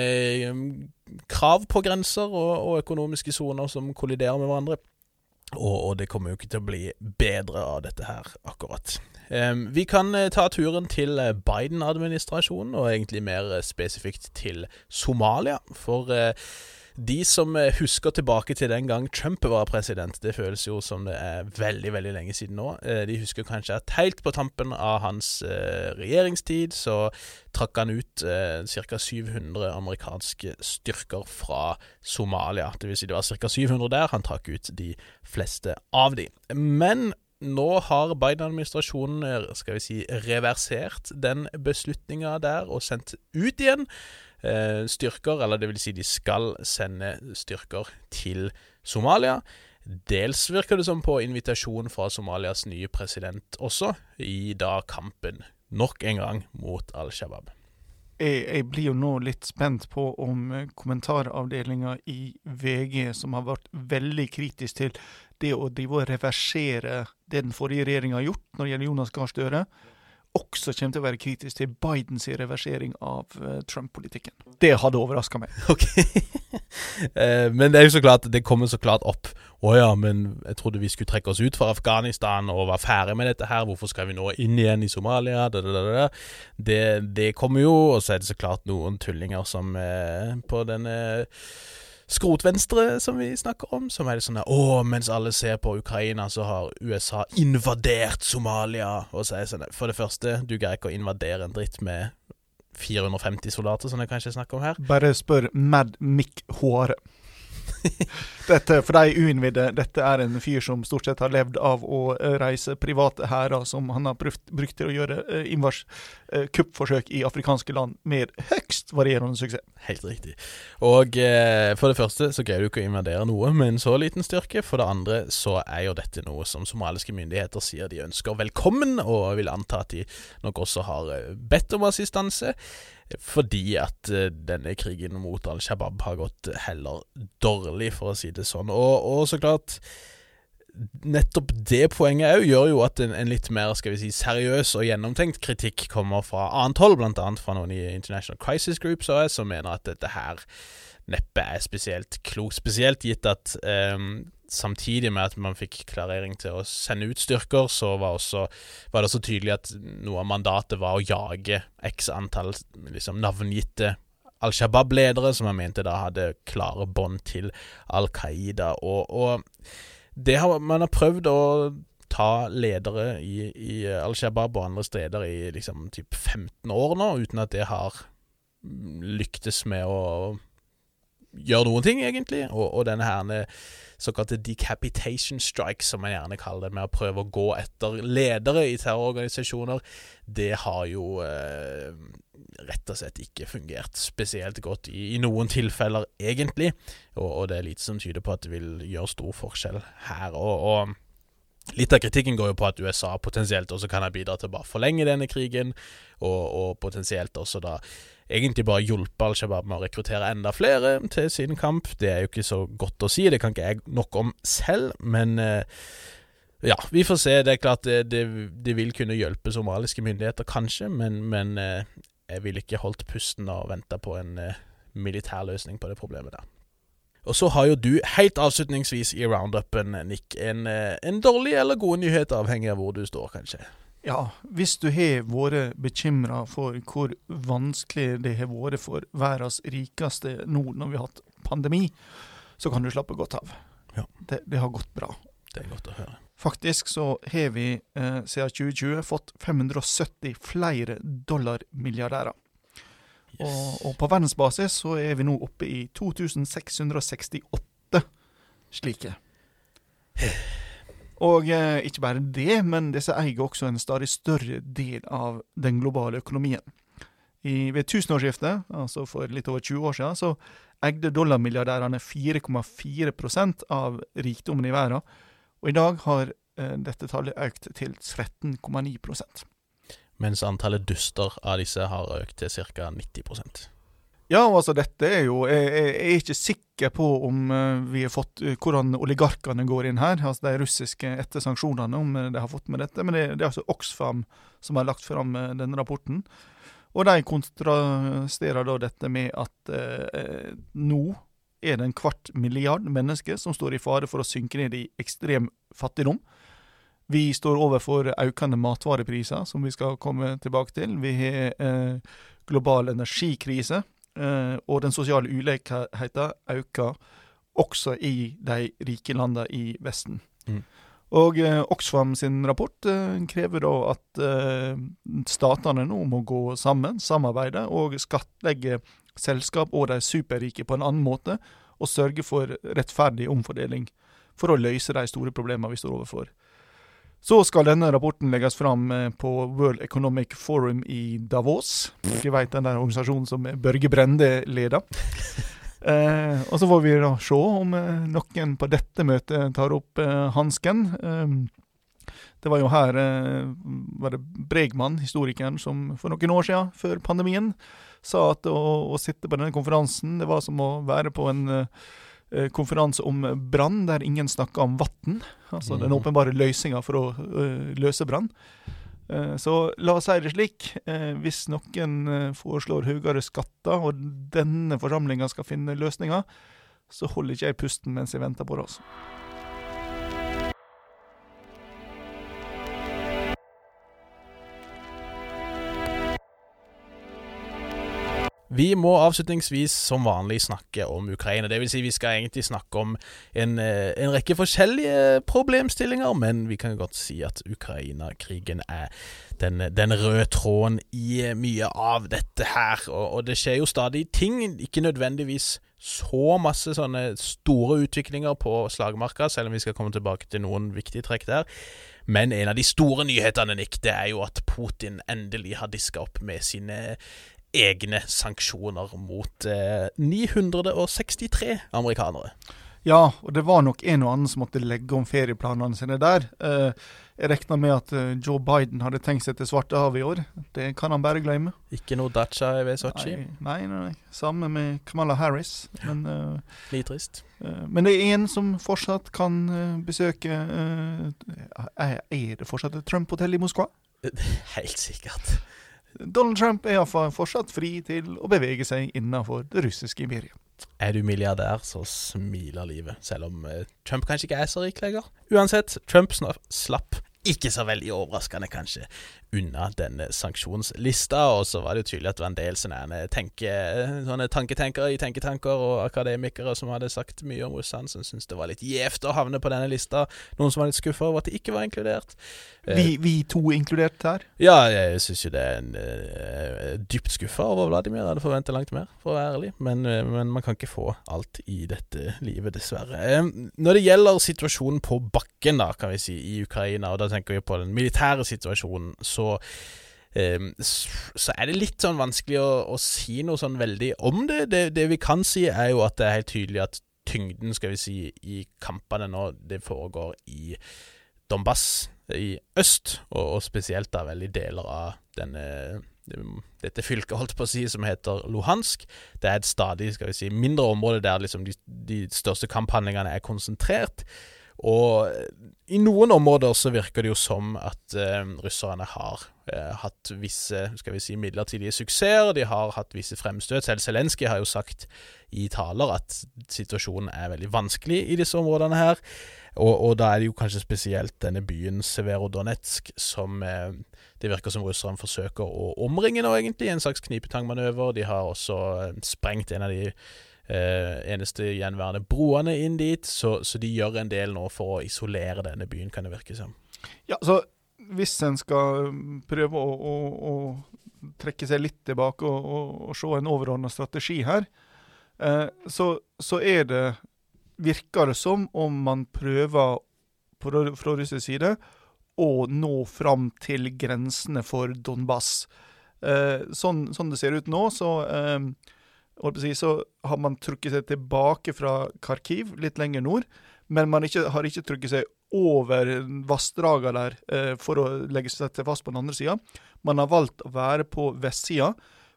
krav på grenser og, og økonomiske soner som kolliderer med hverandre. Og, og, det kommer jo ikke til å bli bedre av dette her, akkurat. Um, vi kan uh, ta turen til eh, Biden-administrasjonen, og egentlig mer uh, spesifikt til Somalia. For uh, de som eh, husker tilbake til den gang Trump var president, det føles jo som det er veldig veldig lenge siden nå. Eh, de husker kanskje at helt på tampen av hans eh, regjeringstid så trakk han ut ca. 700 amerikanske styrker fra Somalia. Det vil si det var ca. 700 der, han trakk ut de fleste av de. Men nå har Biden-administrasjonen skal vi si, reversert den beslutninga der og sendt ut igjen styrker, eller det vil si de skal sende styrker til Somalia. Dels virker det som på invitasjon fra Somalias nye president også, i da kampen nok en gang mot Al Shabaab. Jeg, jeg, blir jo nå litt spent på om kommentaravdelinga i VG, som har vært veldig kritisk til det å drive og reversere det den forrige regjeringa har gjort når det gjelder Jonas Gahr Støre, også kommer til å være kritisk til Bidens reversering av uh, Trump-politikken. Det hadde overraska meg. Ok. eh, men det er jo så klart, det kommer så klart opp. Å ja, men jeg trodde vi skulle trekke oss ut fra Afghanistan og være ferdig med dette her. Hvorfor skal vi nå inn igjen i Somalia? Da, da, da, det, det, kommer jo, og så er det så klart noen tullinger som eh, på denne skrotvenstre som vi snakker om, som er det sånn Å, mens alle ser på Ukraina, så har USA invadert Somalia. Og så er det sånn For det første, du greier ikke å invadere en dritt med 450 soldater, som det kanskje snakker om her. Bare spør Mad Mick Håre. dette, for de uinnvidde, dette er en fyr som stort sett har levd av å eh, reise private hærer som han har brukt, brukt til å gjøre eh, eh, kuppforsøk i afrikanske land med høgst varierende suksess. Helt riktig. Og eh, for det første så greier du ikke å invadere noe med en så liten styrke. For det andre så er jo dette noe som somaliske myndigheter sier de ønsker velkommen, og vil anta at de nok også har eh, bedt om assistanse fordi at uh, denne krigen mot Al Shabaab har gått heller dårlig, for å si det sånn. Og, og så klart Nettopp det poenget òg gjør jo at en, en, litt mer skal vi si, seriøs og gjennomtenkt kritikk kommer fra annet hold, bl.a. fra noen i International Crisis Groups som mener at dette her neppe er spesielt klokt. Spesielt gitt at um, samtidig med at man fikk klarering til å sende ut styrker, så var, også, var, det også tydelig at noe av mandatet var å jage x antall liksom, navngitte Al Shabaab-ledere, som man mente da hadde klare bånd til Al Qaida. Og, og har, man har prøvd å ta ledere i, i Al Shabaab og andre steder i liksom typ 15 år nå, uten at det har lyktes med å gjøre noen ting, egentlig. Og, og denne her såkalte decapitation strikes, som man gjerne kaller det, med å prøve å gå etter ledere i terrororganisasjoner, det har jo eh, rett og slett ikke fungert spesielt godt i, i noen tilfeller, egentlig. Og, og, det er lite som tyder på at det vil gjøre stor forskjell her. og, og Litt av kritikken går jo på at USA potensielt også kan ha bidratt til å bare forlenge denne krigen, og, og potensielt også da egentlig bare hjulpet Al Shabaab med å rekruttere enda flere til sin kamp. Det er jo ikke så godt å si, det kan ikke jeg nok om selv, men eh, ja, vi får se. Det er klart det, det, det vil kunne hjelpe somaliske myndigheter, kanskje, men, men eh, jeg ville ikke holdt pusten og venta på en eh, militær løsning på det problemet der. Og så har jo du, helt avslutningsvis i roundupen, Nick, en, en dårlig eller god nyhet, avhengig av hvor du står, kanskje. Ja, hvis du har vært bekymra for hvor vanskelig det har vært for verdens rikeste nå når vi har hatt pandemi, så kan du slappe godt av. Ja. Det, det, har gått bra. Det er godt å høre. Faktisk så har vi eh, siden 2020 fått 570 flere dollarmilliardærer. Yes. Og, og på verdensbasis så er vi nå oppe i 2668 slike. Og eh, ikke bare det, men disse eier også en stadig større del av den globale økonomien. I, ved tusenårsskiftet, altså for litt over 20 år siden, så eide dollarmilliardærene 4,4% av rikdommen i verden. Og i dag har eh, dette tallet økt til 13,9 Mens antallet duster av disse har økt til ca. 90 ja, altså dette er jo Jeg, jeg er ikke sikker på om uh, vi har fått uh, hvordan oligarkene går inn her, altså de russiske etter sanksjonene, om uh, de har fått med dette. Men det, det er altså Oxfam som har lagt fram denne rapporten. Og de kontrasterer da dette med at nå er det en kvart milliard mennesker som står i fare for å synke ned i ekstrem fattigdom. Vi står overfor økende matvarepriser, som vi skal komme tilbake til. Vi har global energikrise. Eh, og den sosiale ulikheten øker også i de rike landene i Vesten. Mm. Og eh, Oxfam sin rapport eh, krever da at statene nå må gå sammen, samarbeide og skattlegge selskap og de superrike på en annen måte, og sørge for rettferdig omfordeling for å løse de store problemene vi står overfor. Så skal denne rapporten legges fram eh, på World Economic Forum i Davos. Dere vet den der organisasjonen som Børge Brende leder. Eh, og så får vi da se om eh, noen på dette møtet tar opp eh, hansken. Eh, det var jo her eh, var det Bregman, historikeren, som for noen år siden, før pandemien, sa at å, å sitte på denne konferansen, det var som å være på en Eh, konferanse om brann, der ingen snakka om vann. Altså mm. den mhm. åpenbare løsninga for å uh, løse brann. Uh, så la oss si det slik. Hvis noen foreslår høyere skatter, og denne forsamlinga skal finne løsninger, så holder ikke jeg pusten mens jeg venter på det. altså. Vi må avslutningsvis som vanlig snakke om Ukraina. Vil si vi skal egentlig snakke om en, eh, en rekke forskjellige problemstillinger, men vi kan godt si at Ukraina-krigen er den, den, røde tråden i mye av dette her. Og, og, det skjer jo stadig ting, ikke nødvendigvis så masse sånne store utviklinger på slagmarka, selv om vi skal komme tilbake til noen viktige trekk der. Men en av de store nyhetene, Nick, det er jo at Putin endelig har diska opp med sine egne sanksjoner mot eh, 963 amerikanere. Ja, og det var nok en og annen som måtte legge om ferieplanene sine der. Eh, jeg regna med at eh, Joe Biden hadde tenkt seg til Svartehavet i år. Det kan han bare glemme. Ikke noe Dacha ved Sotsji? Nei, nei, nei, Samme med Kamala Harris. Men, Litt trist. Men det er en som fortsatt kan besøke Er det fortsatt et Trump-hotell i Moskva? Helt sikkert. Donald Trump er iallfall fortsatt fri til å bevege seg innenfor det russiske imperiet. Er du milliardær, så smiler livet, selv om uh, Trump kanskje ikke er så rik lenger. Uansett, Trump slapp ikke så veldig overraskende, kanskje, unna denne sanksjonslista. Og så var det jo tydelig at det var en del sånne, tenke, sånne tanketenkere i tenketanker og akademikere som hadde sagt mye om Russland, som syntes det var litt gjevt å havne på denne lista. Noen som var litt skuffa over at de ikke var inkludert. Vi, eh, vi to inkludert her? Ja, jeg syns jo det er en uh, dypt skuffa over Vladimir. Jeg hadde forventa langt mer, for å være ærlig. Men, uh, men, man kan ikke få alt i dette livet, dessverre. Uh, når det gjelder situasjonen på bakken, da, kan vi si, i Ukraina, og da tenker vi på den militære situasjonen, så um, så er det litt sånn vanskelig å, å, si noe sånn veldig om det. det. det. vi kan si, er jo at det er helt tydelig at tyngden, skal vi si, i kampene nå, det foregår i Donbass i øst, og, og spesielt da vel i deler av denne dette fylket, holdt på å si, som heter Luhansk. Det er et stadig skal vi si, mindre område der liksom de, de største kamphandlingene er konsentrert. Og i noen områder så virker det jo som at eh, russerne har eh, hatt visse skal vi si, midlertidige suksesser. De har hatt visse fremstøt. Selv Zelenskyj har jo sagt i taler at situasjonen er veldig vanskelig i disse områdene her. Og, og da er det jo kanskje spesielt denne byen Severodonetsk som eh, det virker som russerne forsøker å omringe nå, egentlig. En slags knipetangmanøver. De har også eh, sprengt en av de eneste gjenværende broene inn dit, så, så, de gjør en del nå for å isolere denne byen, kan det virke som. Ja, så hvis en skal prøve å, å, å trekke seg litt tilbake og, og, og se en overordna strategi her, eh, så, så, er det Virker det som om man prøver fra, fra russisk side å nå fram til grensene for Donbas. Eh, sånn, sånn, det ser ut nå, så, eh, så har man trukket seg tilbake fra Kharkiv, litt lenger nord. Men man ikke, har ikke trukket seg over vassdragene der eh, for å legge seg fast på den andre sida. Man har valgt å være på vestsida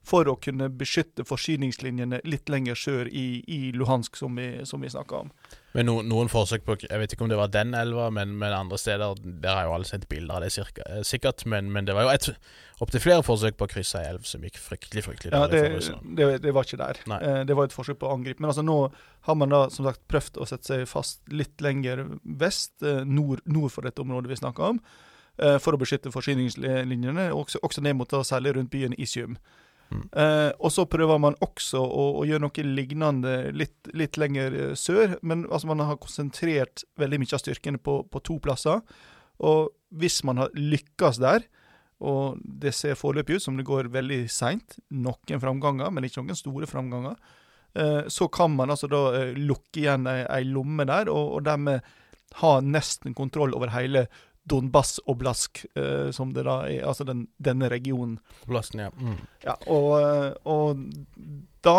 for å kunne beskytte forsyningslinjene litt lenger sør i, i Luhansk, som vi, som vi snakka om. Men no, noen forsøk på Jeg vet ikke om det var den elva, men, men andre steder Der har jo alle sendt bilder av det cirka, eh, sikkert, men, men, det var jo et opptil flere forsøk på å krysse ei elv som gikk fryktelig fryktelig ja, det, det, det, var ikke der. Nei. Eh, det var et forsøk på å angripe. Men altså nå har man da som sagt prøvd å sette seg fast litt lenger vest, eh, nord, nord for dette området vi snakker om, for å beskytte forsyningslinjene, også, også ned mot da, særlig rundt byen Isium. Mm. Og så prøver man også å, å gjøre noe lignende litt, litt, lenger eh, sør. Men altså, man har konsentrert veldig mye av styrkene på, på to plasser. Og hvis man har lykkes der, og det ser foreløpig ut som det går veldig seint, noen framganger, men ikke noen store framganger, eh, så kan man altså da eh, lukke igjen ei, ei lomme der, og, og dermed ha nesten kontroll over hele Donbass Oblask, eh, som det da er, altså den, denne regionen. Oblasten, ja. Mm. ja og, eh, og, da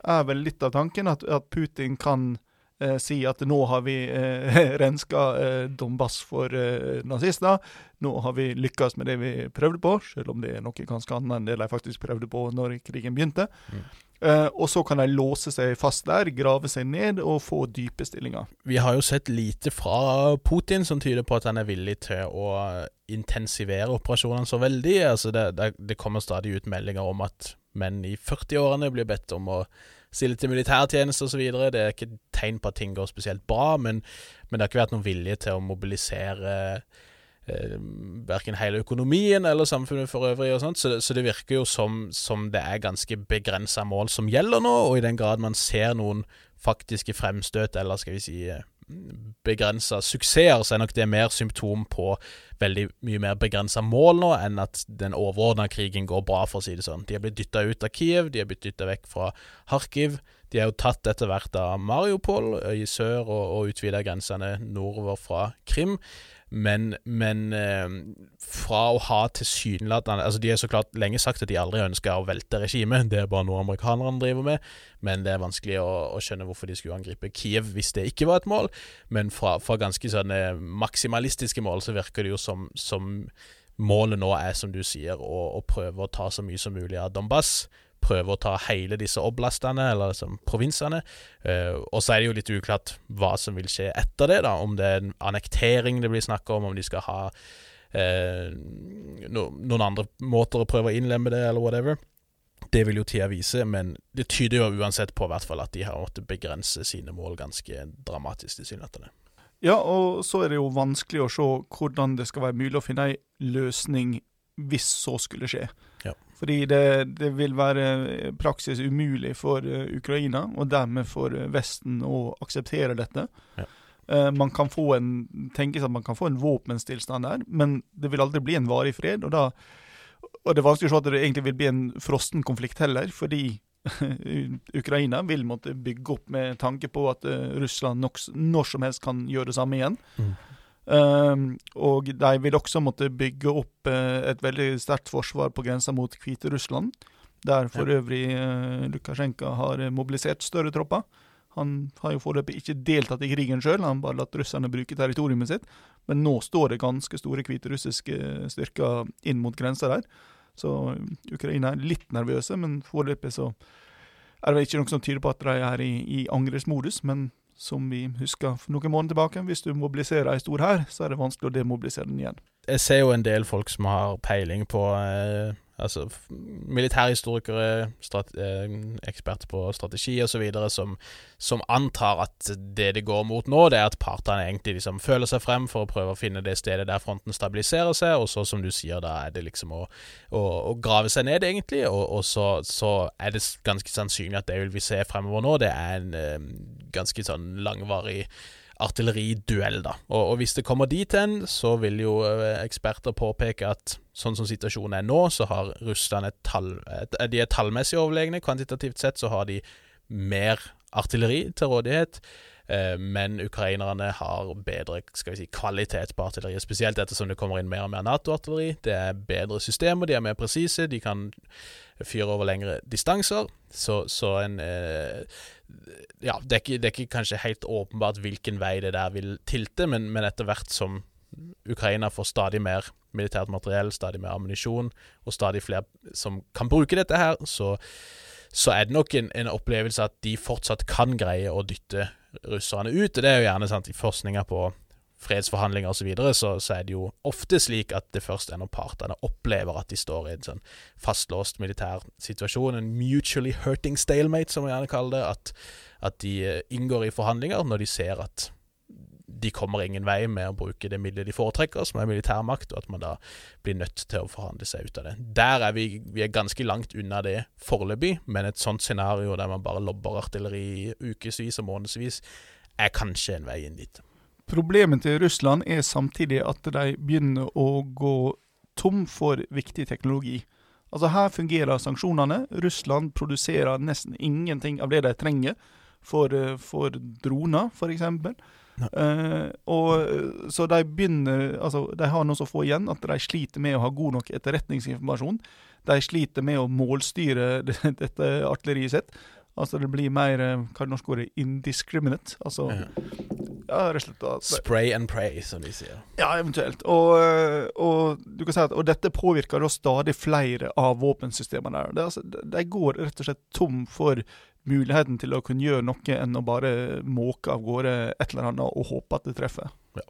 er vel litt av tanken at, at Putin kan eh, si at nå har vi eh, renska eh, Donbass for eh, nazister. Nå har vi lykkes med det vi prøvde på, selv om det er noe ganske annet enn det de faktisk prøvde på når krigen begynte. Mm. Uh, og så kan de låse seg fast der, grave seg ned og få dype stillinger. Vi har jo sett lite fra Putin som tyder på at han er villig til å intensivere operasjonene så veldig. Altså det, det, det kommer stadig ut meldinger om at menn i 40-årene blir bedt om å stille til militærtjeneste osv. Det er ikke tegn på at ting går spesielt bra, men, men det har ikke vært noen vilje til å mobilisere eh, verken hele økonomien eller samfunnet for øvrig. og sånt, Så det, så det virker jo som, som, det er ganske begrensa mål som gjelder nå, og i den grad man ser noen faktiske fremstøt, eller skal vi si eh, begrensa suksesser, så er nok det mer symptom på veldig mye mer begrensa mål nå, enn at den overordna krigen går bra, for å si det sånn. De har blitt dytta ut av Kiev, de har blitt dytta vekk fra Kharkiv. De er jo tatt etter hvert av Mariupol i sør, og, og utvida grensene nordover fra Krim. Men, men eh, fra å ha tilsynelatende altså De har så klart lenge sagt at de aldri ønsker å velte regimet, det er bare noe amerikanerne driver med, men det er vanskelig å, å, skjønne hvorfor de skulle angripe Kiev hvis det ikke var et mål. Men fra, fra ganske sånne maksimalistiske mål så virker det jo som, som målet nå er, som du sier, å, å prøve å ta så mye som mulig av Donbass prøve å ta hele disse oblastene, eller liksom provinsene. Uh, og så er det jo litt uklart hva som vil skje etter det, da. Om det er en annektering det blir snakk om, om de skal ha uh, no, noen andre måter å prøve å innlemme det, eller whatever. Det vil jo tida vise, men det tyder jo uansett på hvert fall at de har måttet begrense sine mål ganske dramatisk tilsynelatende. Ja, og så er det jo vanskelig å se hvordan det skal være mulig å finne ei løsning hvis så skulle skje. Fordi det, det, vil være praksis umulig for uh, Ukraina, og dermed for uh, Vesten, å akseptere dette. Ja. Man kan få en, tenkes at man kan få en våpenstillstand der, men det vil aldri bli en varig fred. Og, da, og det er vanskelig å se at det egentlig vil bli en frossen konflikt heller, fordi Ukraina vil måtte bygge opp med tanke på at Russland nok, når som helst kan gjøre det samme igjen. Mm. Um, og de vil også måtte bygge opp uh, et veldig sterkt forsvar på grensa mot Hviterussland, der for øvrig uh, Lukasjenko har mobilisert større tropper. Han har jo foreløpig ikke deltatt i krigen sjøl, han har bare latt russerne bruke territoriet sitt. Men nå står det ganske store hviterussiske styrker inn mot grensa der. Så Ukraina er litt nervøse, men foreløpig så er det ikke noe som tyder på at de er i, i angrepsmodus. Men som vi husker for noen måneder tilbake. Hvis du mobiliserer ei stor hær, så er det vanskelig å demobilisere den igjen. Jeg ser jo en del folk som har peiling på eh, altså militærhistorikere, eh, eksperter på strategi osv., som, som antar at det det går mot nå, det er at partene egentlig liksom føler seg frem for å prøve å finne det stedet der fronten stabiliserer seg, og så, som du sier, da er det liksom å, å, å grave seg ned, egentlig, og, og så, så, er det ganske sannsynlig at det vil vi se fremover nå, det er en eh, ganske sånn langvarig artilleriduell, da. Og, og, hvis det kommer dit hen, så vil jo eh, eksperter påpeke at sånn som situasjonen er nå, så har Russland et tall De er tallmessig overlegne. Kvantitativt sett så har de mer artilleri til rådighet. Eh, men ukrainerne har bedre skal vi si, kvalitet på artilleriet, spesielt ettersom det kommer inn mer og mer Nato-artilleri. Det er bedre systemer, de er mer presise, de kan fyre over lengre distanser. Så, så en eh, Ja, det er, ikke, det er, ikke, kanskje helt åpenbart hvilken vei det der vil tilte, men, men etter hvert som Ukraina får stadig mer militært materiell, stadig mer ammunisjon, og stadig flere som kan bruke dette her, så, så er det nok en, en, opplevelse at de fortsatt kan greie å dytte russerne ut. Og det er jo gjerne sant, i forskninga på fredsforhandlinger osv., så, videre, så så er det jo ofte slik at det først er når partene opplever at de står i en sånn fastlåst militær situasjon, en mutually hurting stalemate, som vi gjerne kaller det, at, at de eh, inngår i forhandlinger når de ser at de kommer ingen vei med å bruke det middelet de foretrekker, som er militærmakt, og at man da blir nødt til å forhandle seg ut av det. Der er vi, vi er ganske langt unna det foreløpig, men et sånt scenario der man bare lobber artilleri ukevis og månedsvis, er kanskje en vei inn dit. Problemet til Russland er samtidig at de begynner å gå tom for viktig teknologi. Altså Her fungerer sanksjonene. Russland produserer nesten ingenting av det de trenger for, for droner, f.eks. Uh, og, så de begynner Altså, de har noe så få igjen at de sliter med å ha god nok etterretningsinformasjon. De sliter med å målstyre dette artilleriet sitt. Altså det blir mer eh, hva er det norske ordet indiscriminate. Altså ja. Ja rett og slett at, Spray and pray, som de sier. Ja, eventuelt. Og, eh, og, du kan si at, og dette påvirker da stadig flere av våpensystemene. der. Det, altså, går rett og slett tom for muligheten til å kunne gjøre noe enn å bare måke av gårde et eller annet og håpe at det treffer. Ja.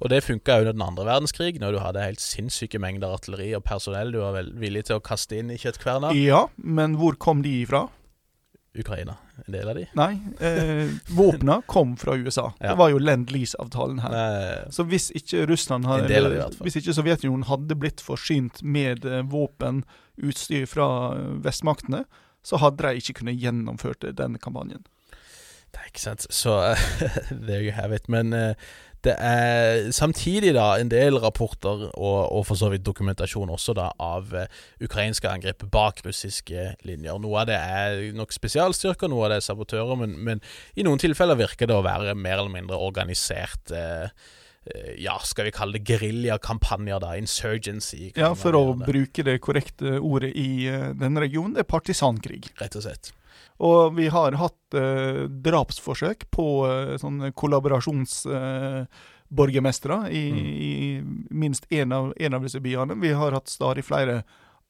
Og det funka under den andre verdenskrig, når du hadde helt sinnssyke mengder artilleri og personell du var vel villig til å kaste inn i kjøttkverna. Ja, men hvor kom de ifra? Ukraina, en del av de? Nei, eh, våpna kom fra USA. Ja. Det var jo Lend-Lease-avtalen her. Nei. Så hvis ikke Russland hadde, eller, hvis ikke Sovjetunionen hadde blitt forsynt med våpenutstyr fra eh, vestmaktene, så hadde de ikke kunnet gjennomført denne kampanjen. Det er ikke sant. Så there you have it. Men uh, det er samtidig da en del rapporter, og, og for så vidt dokumentasjon også, da, av uh, ukrainske angrep bak russiske linjer. Noe av det er nok spesialstyrker, noe av det er sabotører, men, men i noen tilfeller virker det å være mer eller mindre organisert. Uh, ja, skal vi kalle det geriljakampanjer, da. Insurgency. Ja, for å bruke det korrekte ordet i den denne regionen, det er partisankrig. Rett og slett. Og vi har hatt eh, drapsforsøk på eh, sånne kollaborasjonsborgermestere i, mm. i, minst én av, av, disse byene. Vi har hatt stadig flere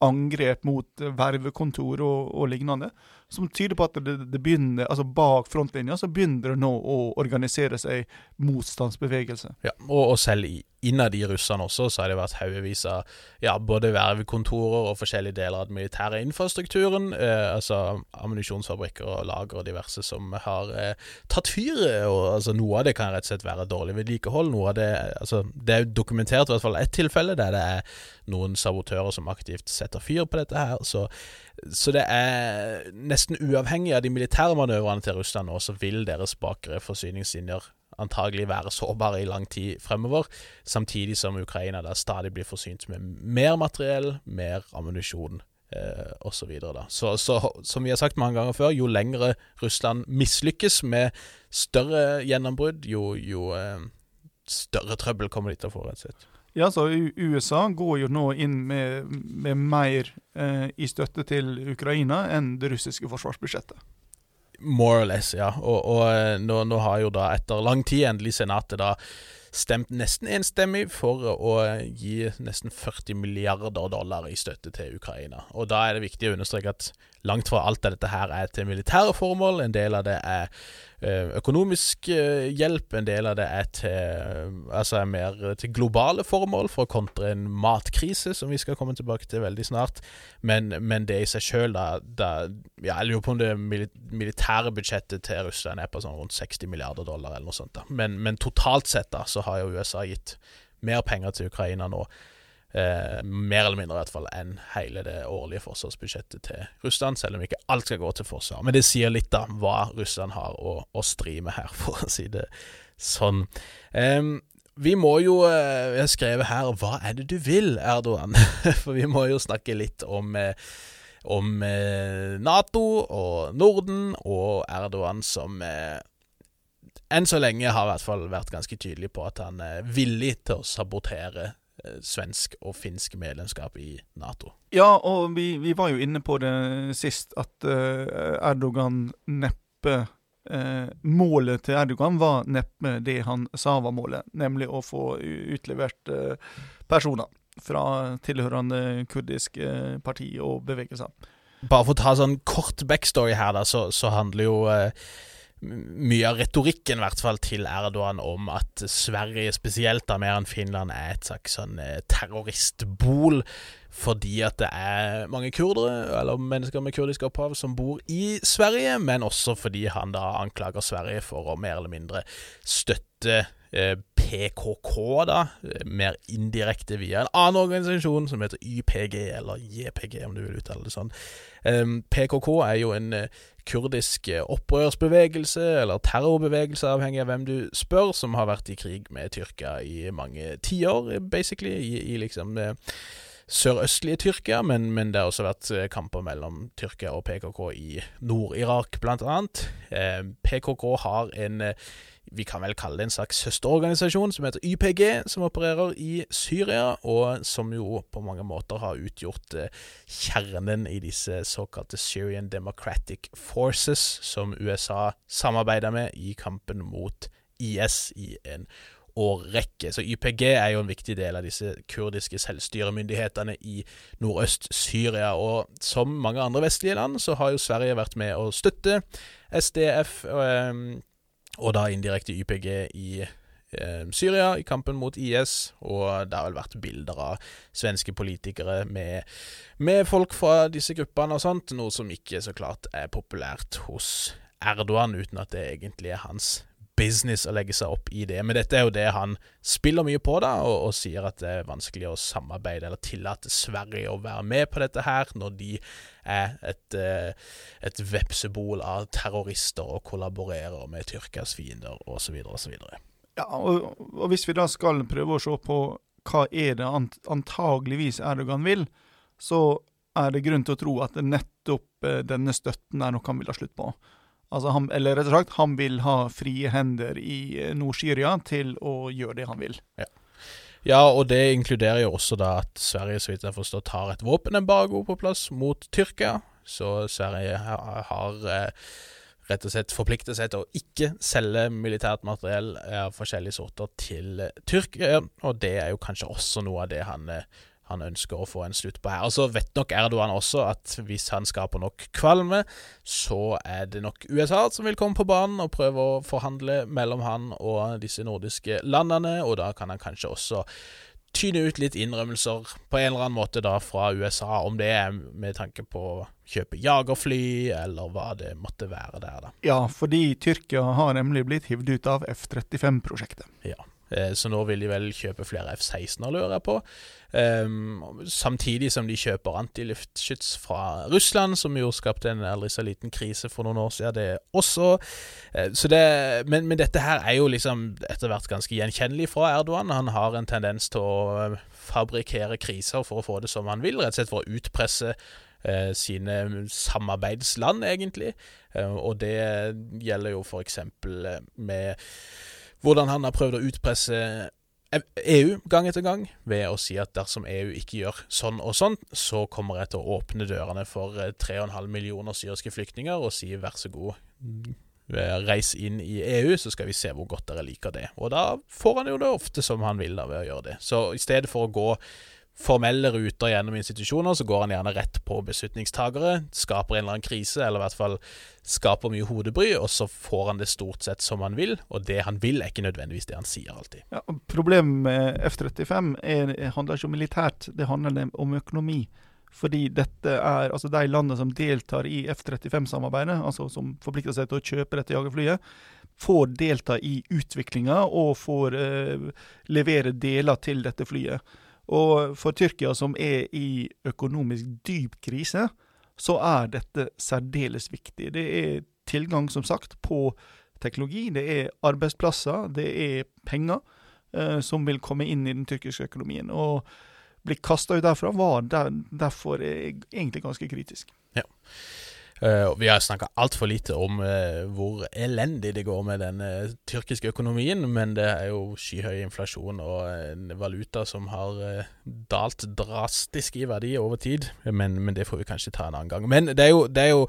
angrep mot vervekontor og, og lignende som tyder på at det, det, begynner, altså bak frontlinja så begynner det nå å organisere seg motstandsbevegelse. Ja, og, og selv innad i russerne også, så har det vært haugevis av ja, både vervekontorer og forskjellige deler av den militære infrastrukturen. Eh, altså ammunisjonsfabrikker og lager og diverse som har eh, tatt fyr. og altså Noe av det kan rett og slett være dårlig vedlikehold. Noe av det, altså, det er dokumentert i hvert fall ett tilfelle der det er noen sabotører som aktivt setter fyr på dette her. så så det er nesten uavhengig av de militære manøvrene til Russland nå, så vil deres bakre forsyningslinjer antagelig være sårbare i lang tid fremover, samtidig som Ukraina da stadig blir forsynt med mer materiell, mer ammunisjon eh, osv. Så, så, så som vi har sagt mange ganger før, jo lengre Russland mislykkes med større gjennombrudd, jo, jo eh, større trøbbel kommer de til å få, rett og slett. Ja, så USA går jo nå inn med, med mer eh, i støtte til Ukraina enn det russiske forsvarsbudsjettet. More or less, ja. Og, og eh, nå, nå, har jo da etter lang tid endelig Senatet da stemt nesten enstemmig for å gi nesten 40 milliarder dollar i støtte til Ukraina. Og da er det viktig å understreke at langt fra alt av dette her er til militære formål. En del av det er Eh, økonomisk eh, hjelp, en del av det er til, altså er mer til globale formål, for å kontre en matkrise, som vi skal komme tilbake til veldig snart. Men, men det i seg sjøl, da, da, ja, Jeg lurer på om det militære budsjettet til Russland er på sånn rundt 60 milliarder dollar, eller noe sånt. da. Men, men totalt sett da, så har jo USA gitt mer penger til Ukraina nå Eh, mer eller mindre i hvert fall enn hele det årlige forsvarsbudsjettet til Russland, selv om ikke alt skal gå til forsvar. Men det sier litt av hva Russland har å, å stri med her, for å si det sånn. Eh, vi må jo eh, Jeg har skrevet her 'Hva er det du vil, Erdogan?' For vi må jo snakke litt om eh, om eh, Nato og Norden og Erdogan som eh, enn så lenge har i hvert fall vært ganske tydelig på at han er villig til å sabotere eh, svensk og finsk medlemskap i Nato. Ja, og vi, vi var jo inne på det sist, at uh, Erdogan neppe uh, Målet til Erdogan var neppe det han sa var målet, nemlig å få utlevert uh, personer fra tilhørende kurdiske parti og bevegelser. Bare for å ta sånn kort backstory her, da, så, så handler jo mye av retorikken, i hvert fall til Erdogan, om at Sverige, spesielt da mer enn Finland, er et slags sånn eh, terroristbol. Fordi at det er mange kurdere, eller mennesker med kurdisk opphav, som bor i Sverige, men også fordi han da anklager Sverige for å mer eller mindre støtte eh, PKK, da, mer indirekte via en annen organisasjon som heter YPG, eller JPG, om du vil uttale det sånn. PKK er jo en eh, kurdisk eh, opprørsbevegelse, eller terrorbevegelse, avhengig av hvem du spør, som har vært i krig med Tyrkia i mange tiår, basically, i, i liksom eh, sørøstlige Tyrkia, men, men, det har også vært kamper mellom Tyrkia og PKK i Nord-Irak, blant annet. PKK har en vi kan vel kalle det en slags søsterorganisasjon som heter YPG, som opererer i Syria, og som jo på mange måter har utgjort eh, kjernen i disse såkalte Syrian Democratic Forces, som USA samarbeider med i kampen mot IS i en årrekke. Så YPG er jo en viktig del av disse kurdiske selvstyremyndighetene i nordøst-Syria. Og som mange andre vestlige land, så har jo Sverige vært med å støtte SDF. Og, og da indirekte YPG i eh, Syria i kampen mot IS, og det har vel vært bilder av svenske politikere med, med, folk fra disse gruppene og sånt, noe som ikke så klart er populært hos Erdogan, uten at det egentlig er hans business å legge seg opp i det. Men dette er jo det han spiller mye på, da, og, og sier at det er vanskelig å samarbeide eller tillate Sverige å være med på dette her, når de er et, eh, et vepsebol av terrorister og kollaborerer med Tyrkias fiender osv. osv. Ja, og, og hvis vi da skal prøve å se på hva er det ant antageligvis Erdogan vil, så er det grunn til å tro at nettopp eh, denne støtten er noe han vil ha slutt på. Altså han, eller rett og slett, han vil ha frie hender i eh, Nord-Syria til å gjøre det han vil. Ja. Ja. og det inkluderer jo også da at Sverige, så vidt jeg forstår, tar et våpenembargo på plass mot Tyrkia. Så Sverige har, eh, rett og slett forpliktet seg til å ikke selge militært materiell av forskjellige sorter til Tyrkia, og det er jo kanskje også noe av det han eh, han ønsker å få en slutt på her. Og så vet nok Erdogan også at hvis han skaper nok kvalme, så er det nok USA som vil komme på banen og prøve å forhandle mellom han og disse nordiske landene, og da kan han kanskje også tyne ut litt innrømmelser på en eller annen måte da fra USA, om det er med tanke på å kjøpe jagerfly, eller hva det måtte være der, da. Ja, fordi Tyrkia har nemlig blitt hivd ut av F-35-prosjektet. Ja. Eh, så nå vil de vel kjøpe flere F-16-er, lurer jeg på. Um, samtidig som de kjøper antiluftskyts fra Russland, som jo skapte en aldri så liten krise for noen år siden, det også. Uh, det, men, men, dette her er jo liksom etter hvert ganske gjenkjennelig fra Erdogan. Han har en tendens til å fabrikkere kriser for å få det som han vil, rett og slett for å utpresse sine samarbeidsland, egentlig. Og det gjelder jo eksempel med hvordan han har prøvd å utpresse EU gang etter gang ved å si at dersom EU ikke gjør sånn og sånn, så kommer jeg til å åpne dørene for 3,5 eh, millioner syriske flyktninger og si vær så god, eh, reis inn i EU, så skal vi se hvor godt dere liker det. Og da får han jo det ofte som han vil da ved å gjøre det. Så i stedet for å gå formelle ruter gjennom institusjoner, så går han gjerne rett på beslutningstagere, skaper en eller annen krise, eller i hvert fall skaper mye hodebry, og så får han det stort sett som han vil, og det han vil, er ikke nødvendigvis det han sier alltid. Ja, problemet med F-35 handler ikke om militært, det handler om økonomi. Fordi dette er altså de landene som deltar i F-35-samarbeidet, altså som forplikter seg til å kjøpe dette jagerflyet, får delta i utviklinga og får uh, levere deler til dette flyet. Og for Tyrkia, som er i økonomisk dyp krise, så er dette særdeles viktig. Det er tilgang, som sagt, på teknologi, det er arbeidsplasser, det er penger eh, som vil komme inn i den tyrkiske økonomien. Og bli kasta ut derfra var der, derfor egentlig ganske kritisk. Ja. Uh, vi har snakka altfor lite om uh, hvor elendig det går med den uh, tyrkiske økonomien, men det er jo skyhøy inflasjon og en valuta som har dalt drastisk i verdi over tid. Men, men, det får vi kanskje ta en annen gang. Men det er jo, det er jo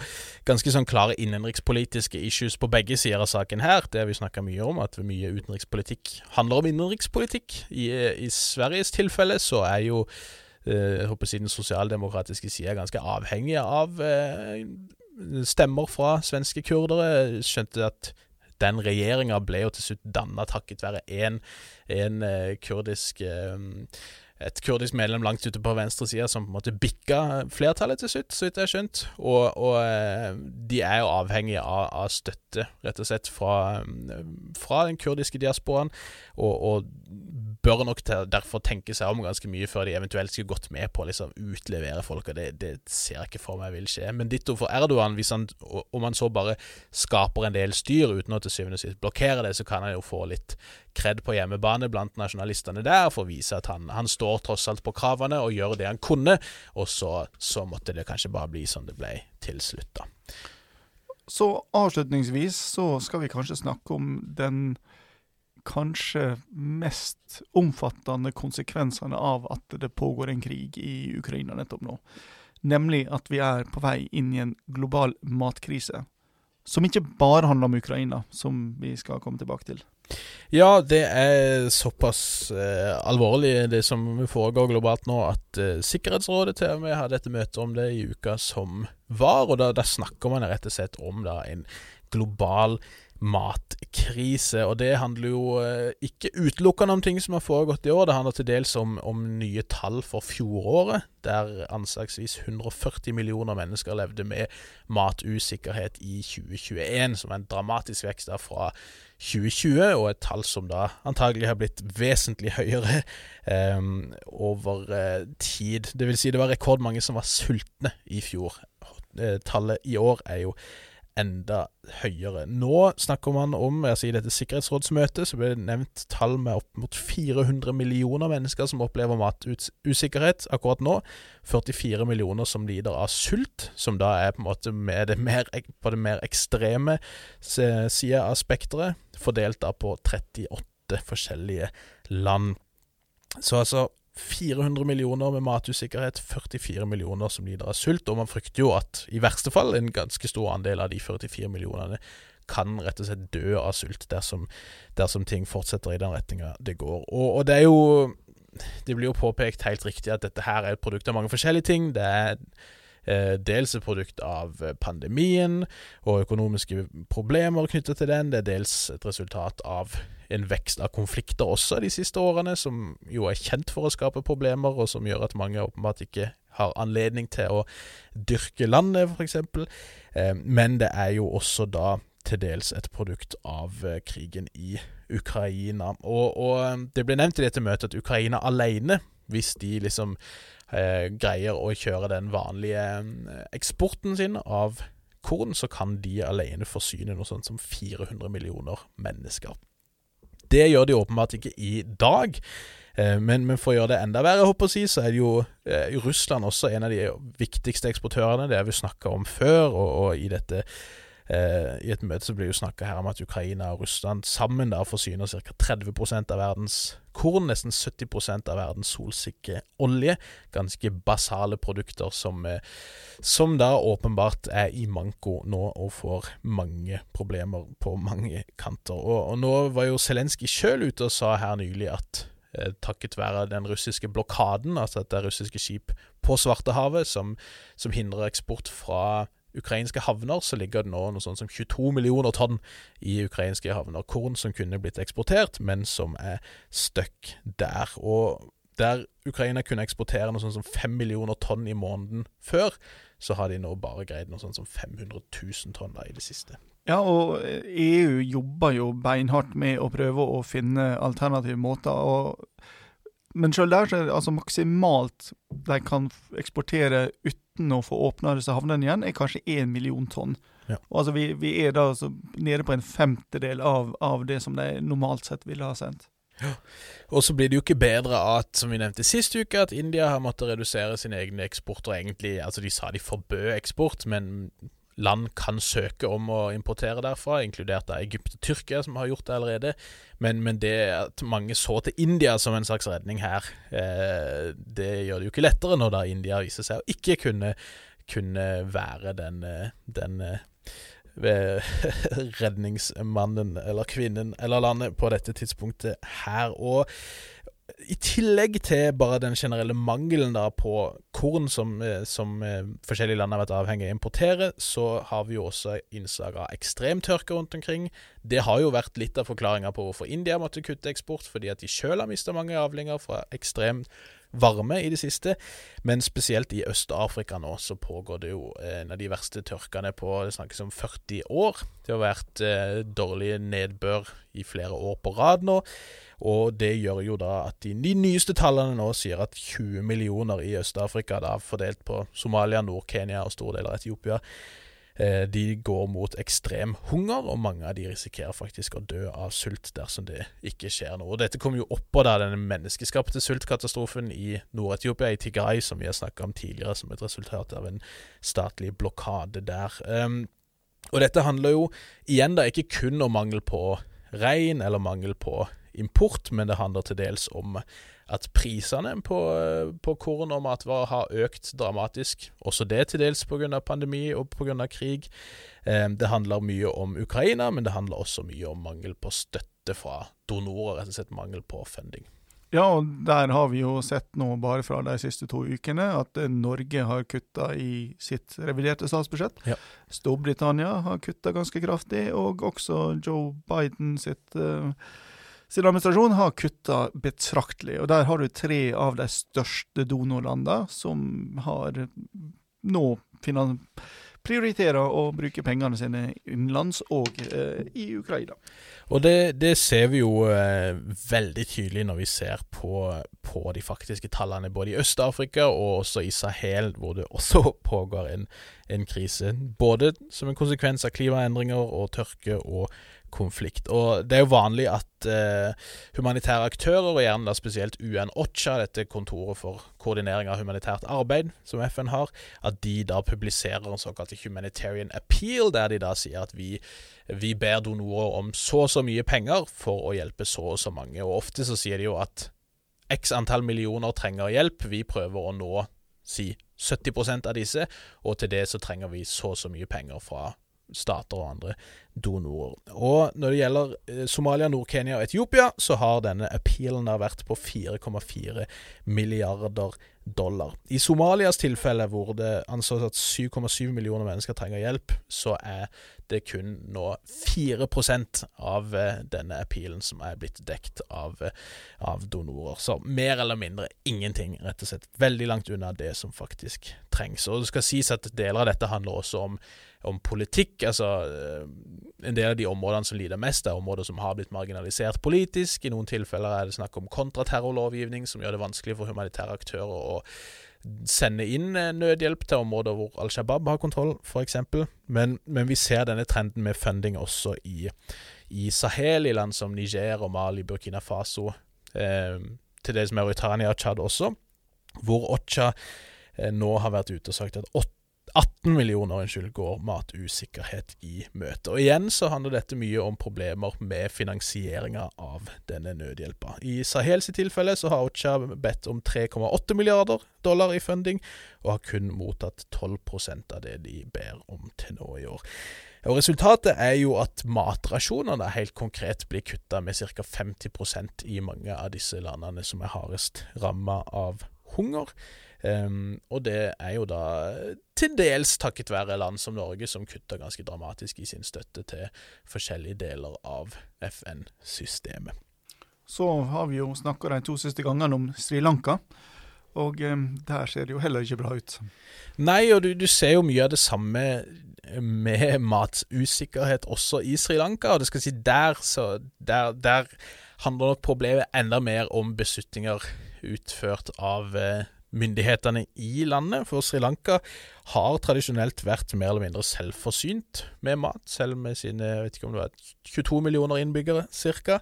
ganske sånn klare innenrikspolitiske issues på begge sider av saken her. Det har vi snakka mye om, at mye utenrikspolitikk handler om innenrikspolitikk. I, I Sveriges tilfelle så er jo jeg håper siden sosialdemokratiske side er ganske avhengige av stemmer fra svenske kurdere. Skjønte at den regjeringa ble jo til slutt danna takket være én eh, kurdisk eh, et kurdisk medlem langt ute på venstresida som på en måte bikka flertallet til slutt, så vidt jeg har skjønt. Og, og, eh, de er jo avhengige av, av, støtte, rett og slett, fra, fra den kurdiske diasporaen. Og, og, bør nok derfor tenke seg om ganske mye før de eventuelt skulle gått med på å liksom, utlevere folk, og det, det, ser jeg ikke for meg vil skje. Men ditto for Erdogan, hvis han, om han så bare skaper en del styr uten å til syvende og sist blokkere det, så kan han jo få litt kred på hjemmebane blant nasjonalistene der for å vise at han, han, står tross alt på kravene og gjør det han kunne, og så, så måtte det kanskje bare bli som det ble til slutt, da. Så avslutningsvis så skal vi kanskje snakke om den kanskje mest omfattende konsekvensene av at det pågår en krig i Ukraina nettopp nå. Nemlig at vi er på vei inn i en global matkrise. Som ikke bare handler om Ukraina, som vi skal komme tilbake til. Ja, det er såpass eh, alvorlig det som foregår globalt nå, at eh, Sikkerhetsrådet til og med hadde et møte om det i uka som var. Og da, da snakker man rett og slett om da, en global matkrise. Og det handler jo eh, ikke utelukkende om ting som har foregått i år. Det handler til dels om, om nye tall for fjoråret, der anslagsvis 140 millioner mennesker levde med matusikkerhet i 2021, som er en dramatisk vekst der fra 2020, og et tall som da antagelig har blitt vesentlig høyere eh, over eh, tid. Det vil si det var rekordmange som var sultne i fjor. Eh, tallet i år er jo enda høyere. Nå snakker man om altså I dette sikkerhetsrådsmøtet så ble det nevnt tall med opp mot 400 millioner mennesker som opplever matusikkerhet akkurat nå. 44 millioner som lider av sult, som da er på en måte det mer, på det mer ekstreme sida av spekteret, fordelt da på 38 forskjellige land. Så altså 400 millioner med matusikkerhet, 44 millioner som lider av sult. Og man frykter jo at i verste fall en ganske stor andel av de 44 millionene kan rett og slett dø av sult dersom, dersom ting fortsetter i den retninga det går. Og, og, det er jo Det blir jo påpekt helt riktig at dette her er et produkt av mange forskjellige ting. Det er eh, dels et produkt av pandemien og økonomiske problemer knyttet til den. Det er dels et resultat av en vekst av konflikter også de siste årene, som jo er kjent for å skape problemer, og som gjør at mange åpenbart ikke har anledning til å dyrke landet, f.eks. Eh, men det er jo også da til dels et produkt av eh, krigen i Ukraina. Og, og eh, det ble nevnt i dette møtet at Ukraina alene, hvis de liksom eh, greier å kjøre den vanlige eksporten sin av korn, så kan de alene forsyne noe sånt som 400 millioner mennesker. Det gjør de åpenbart ikke i dag. Eh, men, men, for å gjøre det enda verre, å si, så er det jo eh, Russland også en av de viktigste eksportørene. Det har vi snakka om før, og, og i dette eh, I et møte så blir jo snakka her om at Ukraina og Russland sammen da forsyner ca. 30% av verdens korn, nesten 70% av verdens solsikkeolje. Ganske basale produkter som, eh, som da åpenbart er i manko nå og får mange problemer på mange kanter. Og, og nå var jo Zelenskyj sjøl ute og sa her nylig at eh, takket være den russiske blokaden, altså at det er russiske skip på Svartehavet som, som hindrer eksport fra ukrainske havner, så ligger det nå noe sånt som 22 millioner tonn i ukrainske havner. Korn som kunne blitt eksportert, men som er stuck der. Og der Ukraina kunne eksportere noe sånt som 5 millioner tonn i måneden før, så har de nå bare greid noe sånt som 500 000 tonn da i det siste. Ja, og EU jobber jo beinhardt med å prøve å finne alternative måter. og men sjøl der så er det altså maksimalt de kan eksportere uten å få åpna disse havnene igjen, er kanskje én million tonn. Ja. Altså vi, vi, er da altså nede på en femtedel av, av det som de normalt sett ville ha sendt. Ja. Og så blir det jo ikke bedre at, som vi nevnte sist uke, at India har måttet redusere sine egne eksporter. Egentlig, altså De sa de forbød eksport, men land kan søke om å importere derfra, inkludert da Egypt og Tyrkia, som har gjort det allerede. Men, men det at mange så til India som en slags redning her, eh, det gjør det jo ikke lettere når da India viser seg å ikke kunne, kunne være den, eh, den eh, redningsmannen eller kvinnen eller landet på dette tidspunktet her. Og i tillegg til bare den generelle mangelen da på korn som, eh, som eh, forskjellige land har vært avhengig av å importere, så har vi jo også innslag av ekstremtørke rundt omkring. Det har jo vært litt av forklaringa på hvorfor India måtte kutte eksport, fordi at de sjøl har mista mange avlinger fra ekstrem varme i det siste. Men spesielt i Øst-Afrika nå så pågår det jo en av de verste tørkene på det snakkes om 40 år. Det har vært eh, dårlig nedbør i flere år på rad nå. Og det gjør jo da at de, nyeste tallene nå sier at 20 millioner i Øst-Afrika, da fordelt på Somalia, Nord-Kenya og store deler av Etiopia, eh, de går mot ekstrem hunger, og mange av de risikerer faktisk å dø av sult dersom det ikke skjer noe. Og Dette kommer jo oppå da den menneskeskapte sultkatastrofen i Nord-Etiopia, i Tigray, som vi har snakka om tidligere, som et resultat av en statlig blokade der. Um, og dette handler jo igjen da ikke kun om mangel på regn eller mangel på import, men det handler til dels om at prisene på, på korn og matvarer har økt dramatisk. Også det til dels pga. pandemi og pga. krig. Eh, det handler mye om Ukraina, men det handler også mye om mangel på støtte fra donorer. Rett og slett mangel på funding. Ja, og der har vi jo sett nå bare fra de siste to ukene at Norge har kutta i sitt reviderte statsbudsjett. Ja. Storbritannia har kutta ganske kraftig, og også Joe Biden sitt uh, sin administrasjon har kutta betraktelig. og Der har du tre av de største donorlandene som har nå prioriterer å bruke pengene sine innenlands og eh, i Ukraina. Og det, det ser vi jo eh, veldig tydelig når vi ser på, på de faktiske tallene både i Øst-Afrika og også i Sahel, hvor det også pågår en, en krise. Både som en konsekvens av klimaendringer og tørke og konflikt. Og Det er jo vanlig at eh, humanitære aktører, og gjerne da spesielt UN-OCHA, dette kontoret for koordinering av humanitært arbeid som FN har, at de da publiserer en såkalt humanitarian appeal, der de da sier at vi, vi ber donorer om så og så mye penger for å hjelpe så og så mange. Og Ofte så sier de jo at x antall millioner trenger hjelp, vi prøver å nå si 70% av disse, og til det så trenger vi så og så mye penger fra stater og andre donorer. Og når det gjelder eh, Somalia, Nord-Kenya og Etiopia, så har denne appealen der vært på 4,4 milliarder dollar. I Somalias tilfelle, hvor det anses at 7,7 millioner mennesker trenger hjelp, så er det kun nå 4 av eh, denne appealen som er blitt dekt av, eh, av, donorer. Så mer eller mindre ingenting, rett og slett. Veldig langt unna det som faktisk trengs. Og det skal sies at deler av dette handler også om om politikk. Altså, eh, en del av de områdene som lider mest, er områder som har blitt marginalisert politisk. I noen tilfeller er det snakk om kontraterrorlovgivning, som gjør det vanskelig for humanitære aktører å sende inn eh, nødhjelp til områder hvor Al Shabaab har kontroll, f.eks. Men, men vi ser denne trenden med funding også i, i Sahel, i land som Niger og Mali, Burkina Faso, eh, til dels Mauritania og Tsjad også, hvor Ocha eh, nå har vært ute og sagt at 18 millioner unnskyld, går matusikkerhet i møte. Og Igjen så handler dette mye om problemer med finansieringa av denne nødhjelpa. I Sahels tilfelle så har Ocha bedt om 3,8 milliarder dollar i funding, og har kun mottatt 12% av det de ber om til nå i år. Og Resultatet er jo at matrasjonene helt konkret blir kutta med ca. 50% i mange av disse landene som er hardest ramma av hunger. Um, og det er jo da til dels takket være land som Norge, som kutter ganske dramatisk i sin støtte til forskjellige deler av FN-systemet. Så har vi jo snakka de to siste gangene om Sri Lanka. Og um, der ser det jo heller ikke bra ut. Nei, og du, du ser jo mye av det samme med matusikkerhet også i Sri Lanka. Og det skal si, der, så, der, der handler nok problemet enda mer om beslutninger utført av eh, myndighetene i landet. For Sri Lanka har tradisjonelt vært mer eller mindre selvforsynt med mat, selv med sine jeg vet ikke om det var 22 millioner innbyggere ca.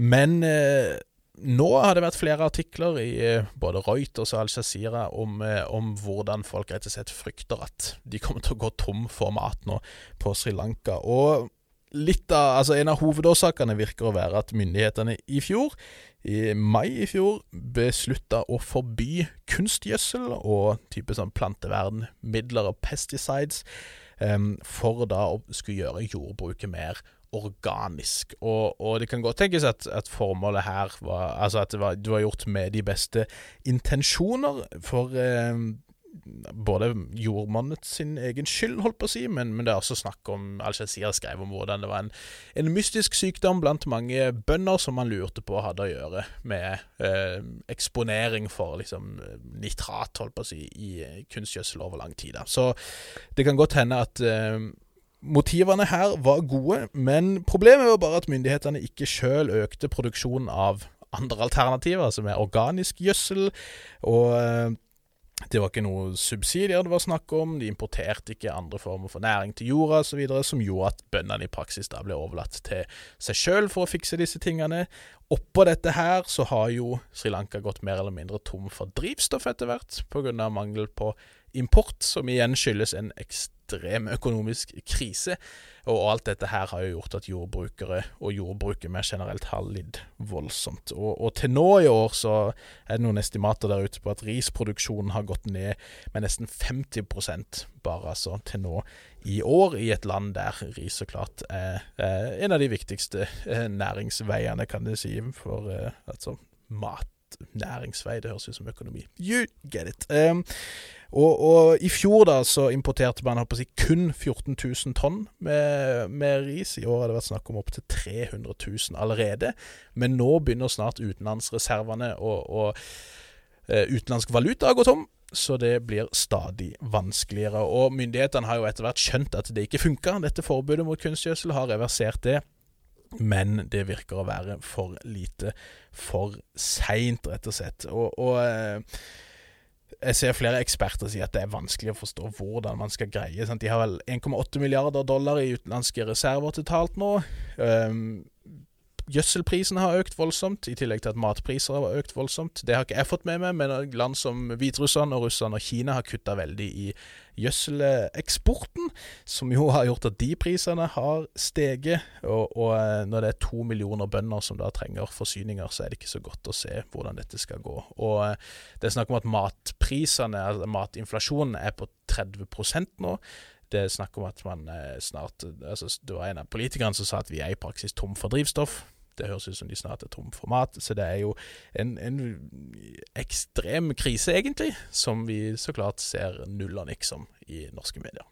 Men eh, nå har det vært flere artikler i eh, både Reuters og Al Jazeera om, eh, om, hvordan folk rett og slett frykter at de kommer til å gå tom for mat nå på Sri Lanka. Og av, altså En av hovedårsakene virker å være at myndighetene i fjor, i mai i fjor, beslutta å forby kunstgjødsel og type sånn plantevernmidler og pesticides, um, for da å skulle gjøre jordbruket mer organisk. Og, og, det kan godt tenkes at, at formålet her var Altså at det var, det var, gjort med de beste intensjoner, for eh, både jordmannet sin egen skyld, holdt på å si, men, men det er også snakk om Al-Jazeera skrev om hvordan det var en, en, mystisk sykdom blant mange bønder som man lurte på hadde å gjøre med eh, eksponering for liksom, nitrat, holdt på å si, i kunstgjødsel over lang tid. Da. Så det kan godt hende at eh, Motivene her var gode, men problemet var bare at myndighetene ikke sjøl økte produksjonen av andre alternativer, som er organisk gjødsel. Og eh, det var ikke noe subsidier det var snakk om, de importerte ikke andre former for næring til jorda osv., som gjorde at bøndene i praksis da ble overlatt til seg sjøl for å fikse disse tingene. Oppå dette her så har jo Sri Lanka gått mer eller mindre tom for drivstoff etter hvert, pga. mangel på import, som igjen skyldes en ekstrem økonomisk krise. Og alt dette her har jo gjort at jordbrukere og jordbruket mer generelt har lidd voldsomt. Og, og, til nå i år så er det noen estimater der ute på at risproduksjonen har gått ned med nesten 50% bare altså til nå i år, i et land der ris så klart er, er en av de viktigste eh, næringsveiene, kan du si, for eh, altså mat næringsvei. Det høres ut som økonomi. You get it. Um, og, og, i fjor da så importerte man si, kun 14 000 tonn med, med, ris. I år har det vært snakk om opptil 300 000 allerede. Men nå begynner snart utenlandsreservene og, og uh, utenlandsk valuta å gå tom. Så det blir stadig vanskeligere. Og myndighetene har jo etter hvert skjønt at det ikke funka. Dette forbudet mot kunstgjødsel har reversert det men det virker å være for lite for seint, rett og slett. Og, og, eh, jeg ser flere eksperter si at det er vanskelig å forstå hvordan man skal greie. Sant? De har vel 1,8 milliarder dollar i utenlandske reserver totalt nå. Um, Gjødselprisene har økt voldsomt, i tillegg til at matpriser har økt voldsomt. Det har ikke jeg fått med meg, men land som Hviterussland og Russland og Kina har kutta veldig i gjødseleksporten, som jo har gjort at de prisene har steget. Og, og, eh, når det er to millioner bønder som da trenger forsyninger, så er det ikke så godt å se hvordan dette skal gå. Og eh, det er snakk om at matprisene, altså matinflasjonen, er på 30% nå. Det er snakk om at man eh, snart altså Det var en av politikerne som sa at vi er i praksis tom for drivstoff. Det høres ut som de snart er tom for mat. Så det er jo en, en ekstrem krise, egentlig, som vi så klart ser null og niks om i norske medier.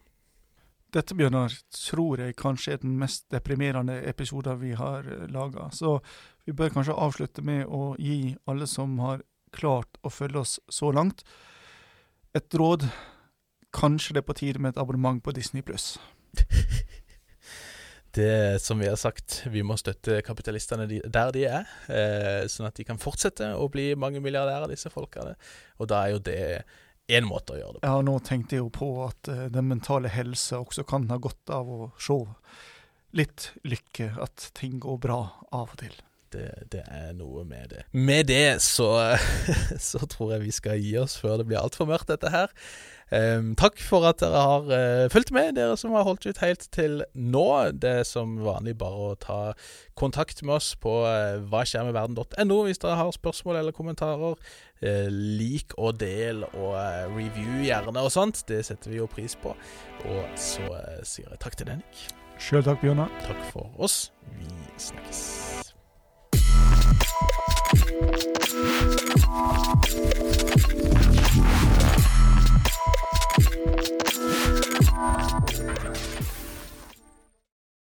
Dette, Bjørnar, tror jeg kanskje er den mest deprimerende episoden vi har eh, laga. Så vi bør kanskje avslutte med å gi alle som har klart å følge oss så langt, et råd. Kanskje det er på tide med et abonnement på Disney pluss. det som vi har sagt, vi må støtte kapitalistene der de er, eh, sånn at de kan fortsette å bli mange milliardærer, disse folkene. Og da er jo det én måte å gjøre det på. Ja, nå tenkte jeg jo på at eh, den mentale helse også kan ha godt av å se litt lykke, at ting går bra av og til. Det, det, er noe med det. Med det så, så tror jeg vi skal gi oss før det blir altfor mørkt, dette her. Um, takk for at dere har uh, fulgt med, dere som har holdt ut helt til nå. Det er som vanlig bare å ta kontakt med oss på uh, hvaskjermedverden.no hvis dere har spørsmål eller kommentarer. Uh, lik og del og uh, review gjerne og sånt. Det setter vi jo pris på. Og så sier jeg takk til deg, Nick. Sjøl takk, Bjørnar. Takk for oss. Vi snakkes. フフフ。